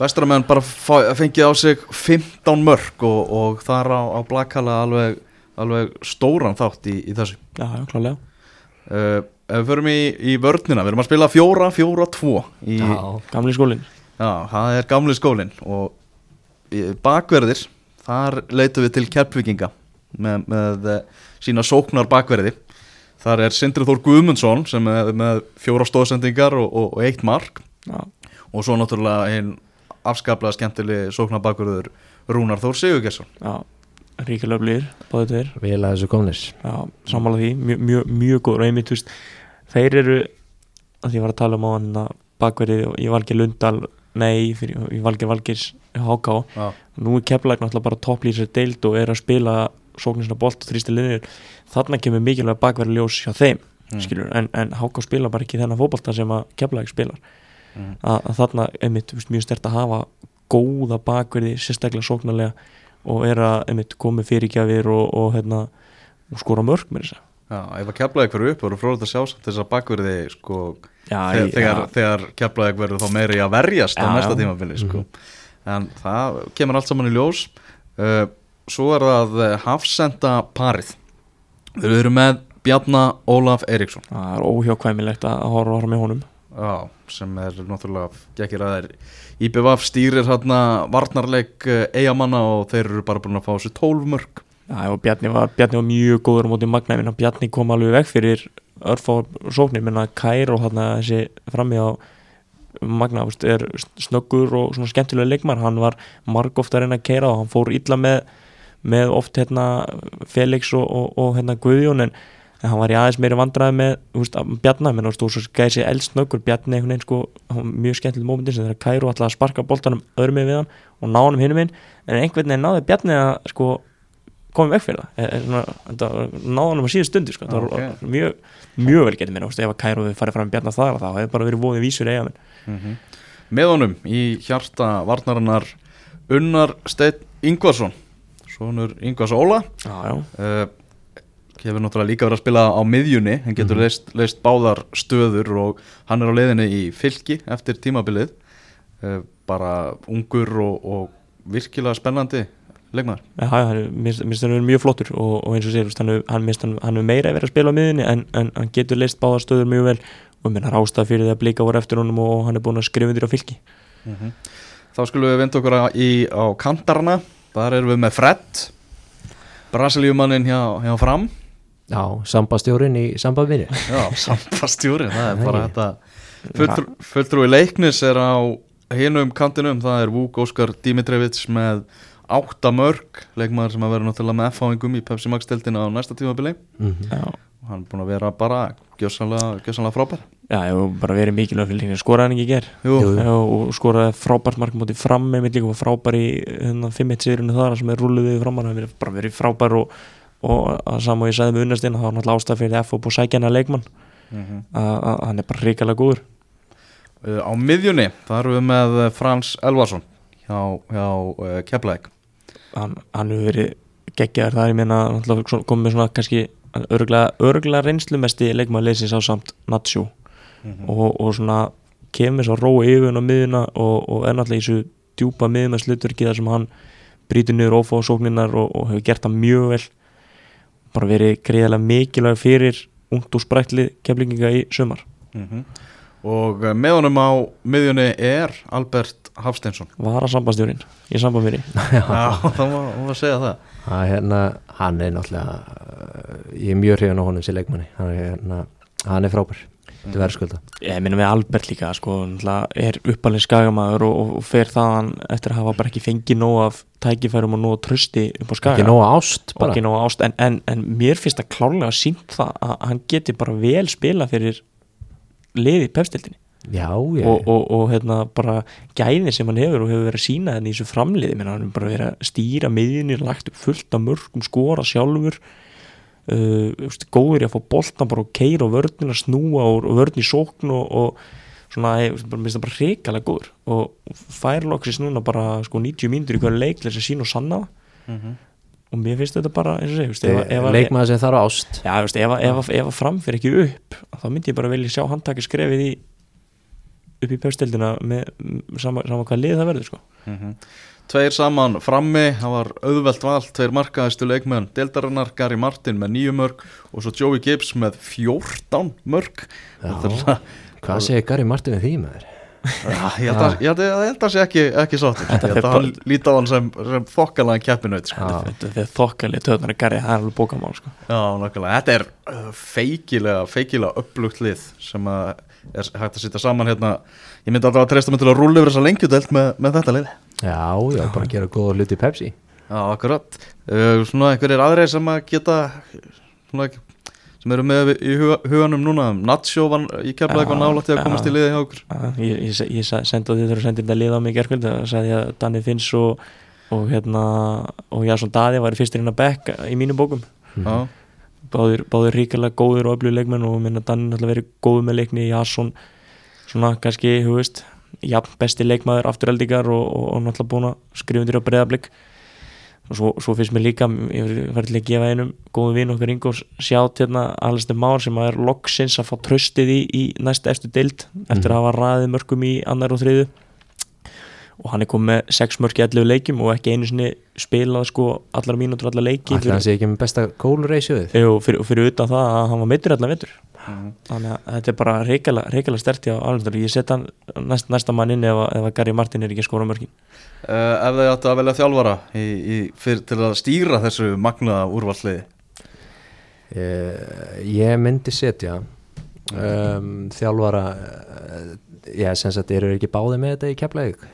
A: Vestramenn bara fá- fengið á sig 15 mörg og, og þar á, á Blakala alveg, alveg stóran þátt í, í þessu.
B: Já, já, klálega
A: uh, ef við förum í, í vörnina Við erum að spila fjóra, fjóra, tvo í,
C: Já,
B: gamli skólinn.
A: Já, það er gamli skólinn og í- bakverðir, þar leitum við til kjærpvikinga með, með eh, sína sóknar bakverði. Þar er Sindri Þór Guðmundsson sem er með fjóra stóðsendingar og, og, og eitt mark.
B: Já,
A: og svo náttúrulega einn afskaplega skemmtileg sóknar bakverður Rúnar Þór Sigurgesson
B: já, ríkilega blýr báðu tveir,
C: vel að þessu komnis
B: já, sammála því. Mjög, mjög, mjög góður. Og einmitt, þú veist þeir eru, að því ég var að tala um á hann bakverið og ég valgi Lundal nei, fyrir, ég valgi Valgis Háká,
A: Já,
B: nú er Keflæk náttúrulega bara topplýsir deild og er að spila sókninsna bolt og þrýsti liðir þarna kemur mikilvæg bakverið ljós hjá þeim
A: Mm.
B: skilur, en, en Háká spila bara ekki þennan fótbolta sem að Keflæk spilar
A: Mm.
B: að, að þarna einmitt veist, mjög stert að hafa góða bakverði sérstaklega sóknarlega og er að einmitt komið fyrirgjafir og, og, hérna, og skora mörg með þess
A: já ef að keflaði hverju upp voru frólægt að sjá samt þess að bakverði sko,
B: Já,
A: þegar, þegar, þegar keflaði verður þá meiri að verjast á
B: Já,
A: næsta
B: já.
A: tímabili sko. en það kemur allt saman í ljós uh, svo er það eh, hafsenda parið við erum með Bjarnar Ólaf Eiríksson
B: það er óhjákvæmilegt að horfa horfa með honum
A: Já, sem er náttúrulega gekkir að þeir IBVF stýrir hérna varnarleik eigamanna og þeir eru bara búin að fá þessu 12 mörg
B: Já, og Bjarni var, Bjarni var mjög góður á móti Magna, Bjarni kom alveg veg fyrir örfá sóknir, menna Kær og þarna þessi frammi á Magna, veist, er snöggur og svona skemmtilega leikmar, hann var margóft að reyna að keira og hann fór illa með með oft hérna Felix og, og, og hérna Guðjón en, en hann var í aðeins meiri vandræði með þú veist, að Bjarni, menn og stóð svo gæði sér eldsnöggur Bjarni einhvern veginn sko, mjög skemmtileg mómentin sem þegar Kæru ætlaði að sparka boltanum öðrum við hann og ná hann hinum inn en einhvern veginn náði Bjarni að sko komið veg fyrir það. E, e, svona, þetta náði hann um að síðu stundu sko. það var
A: Ok.
B: mjög, mjög vel getið mér ef að Kæru farið fram Bjarni þar þá hefði bara verið voðið vísur eiga minn
A: með honum í hjarta varnarinnar Unnar Steinn Ingvarsson hefur náttúrulega líka verið að spila á miðjunni hann getur leist, leist báðar stöður og hann er á leiðinni í fylki eftir tímabilið. Uh, bara ungur og, og virkilega spennandi leikmaður.
B: Já, mér finnst hann verið mjög flottur og, og eins og sér, hann, er- hann, minnst hann, hann meira að vera að spila á miðinni en, en hann getur leist báðar stöður mjög vel. Og minn er ástæð fyrir því að blika voru eftir honum og hann er búin að skrifa undir á fylki.
A: Þá skulum við vinda okkur á, í, á kantarana. Þar erum við með Fred Brasilíumannin hjá, hjá Fram
C: Já, sambastjórin í sambandvinni
A: Já, sambastjúri Það er bara þetta. Fulltrúi leiknis er á hinum kantinum Það er Vúk Óskar Dimitrevits með átta mörg Leikmaður sem að vera náttúrulega með F-háingum í Pepsi Max deltina á næsta tímabili.
C: Mm
B: Já,
A: og hann er búin að vera bara gjössanlega, frábær.
B: Já, ég var bara verið mikilvæg fyrir líka, skoraði hann ekki ger
A: Jú,
C: Jú.
B: Og skoraði frábært mark mútið fram með mitt líka frábær í hérna, 5-1 sigurinu þar sem er rulluðið fram. Hann hefur bara verið frábær og, og að sama og ég sagði með unnastinn þá var náttúrulega ástæð fyrir F og búið sækjana leikmann.
A: Mhm.
B: að að hann er bara ríkalega góður.
A: Uh, Á miðjunni, það erum við með uh, Frans Elvarsson hjá, hjá uh, Keflæk
B: hann, hann hefur verið geggjaður það ég meina náttúrulega komið svona kannski örgulega, örgulega reynslumesti leikmaður leysins á samt Natsjó og, og svona kemur svo rói yfir hann á miðuna og, og er náttúrulega í þessu djúpa miðum með slutverki þar sem hann brýtur niður ófá sókninnar og, og hefur gert það mjög vel bara verið greiðalega mikilvæg fyrir ungt og spræktlið keflinginga í sumar.
A: Og uh, með honum á miðjunni er Albert Hafsteinsson.
B: Var að sambandstjórin í sambandmýri
A: Já, það var, var að segja það.
C: Er hérna, hann er náttúrulega uh, ég er mjög hrifin á honum sem leikmanni. Hann er, hérna, hann er frábær þetta verður skulda
B: ég minna með Albert líka sko, er uppalinn skagamæður og, og fer þaðan eftir að hafa bara ekki fengið nóg af tækifærum og nóg trösti upp á skaga.
C: Ekki nóga ást
B: ekki nóg ást en, en, en mér finnst það klárlega sínt það að hann geti bara vel spila fyrir liði pefstildinni
C: já, ég,
B: og, og, og hérna bara gæði sem hann hefur og hefur verið að sína þenni í þessu framliði hann hefur bara verið að stýra miðjunni lagt upp fullt af mörgum skora sjálfur uh, veist, góður í að fá boltan bara og keira og vörnina snúa og, vörn í sókn og, og svona, ég bara, mér finnst það bara reikalega góður. Og fær loksis núna bara sko 90 mínútur í hverju leik til þess að sína og sanna það. Og mér finnst þetta bara að- að-
C: leikmaður sem þarf ást.
B: Já, veist, ef, að- ef, að- ef að fram fyrir ekki upp þá myndi ég bara velja sjá handtaki skrefið í upp í pjöfstildina með sama, sama hvað lið það verður sko.
A: Mhm. Tveir saman frammi, það var auðvelt val, tveir markaðistu leikmenn Deildarinnar, Gary Martin með nýju mörg og svo Joey Gibbs með 14 mörg er svona-
C: Hvað segir Gary Martin við því maður?
A: Já, Ég held að- ég held að ég held að sé ekki, ekki sáttur Ég held að hann líti á hann sem, sem þokkalega keppinaut sko.
C: Já.
B: þetta er þokkalið töðnar að garja, það er alveg bókamál sko.
A: Já, nokkulega, þetta er uh, feikilega, feikilega upplugt lið sem að er hægt að sitja saman hérna. Ég myndi alltaf að treysta mig til að rúlla yfir þessa lengjudelt með, með þetta lið.
C: Já, já, bara að gera góða hluti í Pepsi.
A: Já, akkurat. Uh, Svona einhverjir aðreir sem að geta svona, sem eru með í huga, huganum núna Nacho var í keflaði eitthvað nálægt í að komast í liði hjá okkur.
B: Ég, ég, ég, ég sendi því þegar þú sendir þetta lið á mig gerkvöld það sagði ég að Danni Finns og, og hérna og Jasson Daði var fyrstir inn að bekk í mínum bókum.
A: Já,
B: báðir, báðir ríkilega góðir og öflug leikmenn og minna Danni náttúrulega verið góð með leikni Jasson svona kannski, hú veist jafn besti leikmaður afturheldingar og, og, og náttúrulega búin að skrifa undir á breyðablík og svo, svo finnst mér líka ég verði til að gefa einum góðum vinn okkar Ingórs sjátt hérna Alistair Már sem er loksins að fá tröstið í, í næsta eftir deild eftir að hafa ræðið mörgum í annar og þriðu og hann er komið með 6 mörg í 11 leikjum og ekki einu sinni spilað sko allar mínútur allar leiki
C: Ætli hann sé ekki með besta kólureysjóðið
B: Jú, fyrir, fyrir utan það að hann var meittur allar vetur.
A: Mhm.
B: þannig að þetta er bara reykjala, sterti á alveg ég set hann næst, næsta mann inn ef, að- ef að Gary Martin er ekki að skora mörgin
A: uh, Ef þið áttu að velja þjálfara í, í, fyrir, til að stýra þessu magnaða úrvalliði
C: Eh, Ég myndi setja um, þjálfara uh, Já, sem sagt, eru ekki báði með þetta í Keflavík?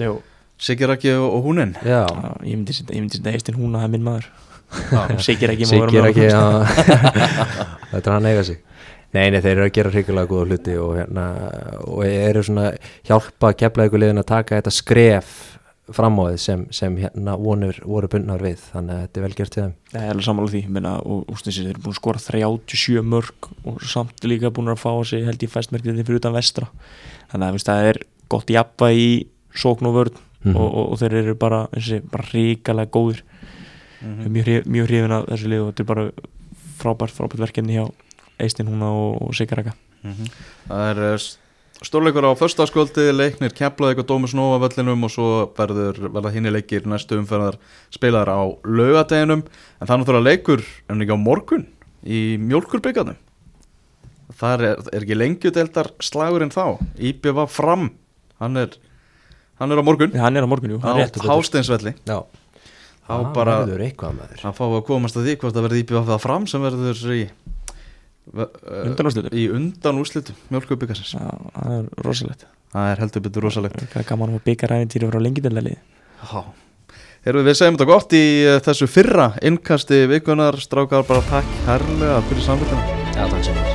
B: Jú.
A: Sigir ekki og, og húnin
C: Já,
B: ég myndi setja ég myndi setja Eistin Húna, það er minn maður.
A: Já.
B: Sigir ekki má
C: er
B: vera
C: já, Þetta er hann eiga sig. Nei, nei, þeir eru að gera hrikalega góða hluti og, hérna, og eru svona hjálpa keflaðikulegin að taka þetta skref fram á þið sem, sem hérna vonur voru bundnar við. Þannig að þetta er vel gert til þeim.
B: Það er alveg sammála því. Minna, og þessi, þeir eru búin að skora 37 mörg og samt líka búin að fá sig held ég fæstmerkið fyrir utan vestra. Þannig að það er gott jafna í sókn og vörn
C: Mhm.
B: og, og, og þeir eru bara, bara ríkalega góðir
A: Mhm.
B: mjög, hrif- mjög hrifin af þessu lið og þetta er bara frábært, frábært verkefni hjá Eistin Húna og, og Sigaraka
A: Mhm. Það er uh, stórleikur á föstaskvöldi, leiknir Keflavík og Dómus Nova völlinum og svo verður verða hinni leikir næstu umferðar spilaðar á laugadeginum en það er náttúrulega leikur en ekki á morgun í mjólkurbyggarnum það er, er ekki lengjudeldar slagurinn þá IBV fram hann er, hann er á morgun.
B: Hann er á morgun, jú,
A: á
B: hann
A: Hásteinsvelli
C: Já,
A: þá
C: það
A: bara
C: verður eitthvað maður.
A: Að fá að komast að því hvort það verði IBV það fram sem verður í
B: Undanúrslitum.
A: í undan úrslitum mjólkurbyggarsins
B: Já, það er rosalegt.
A: Það er heldur betur rosalegt.
B: Það er gaman að byggja ræðintýri frá lengindalegi
A: Já, Heyrðu, við segjum þetta gott í þessu fyrra innkasti vikunar, strákar bara takk herrlega fyrir samfélagina.
C: Já, takk sem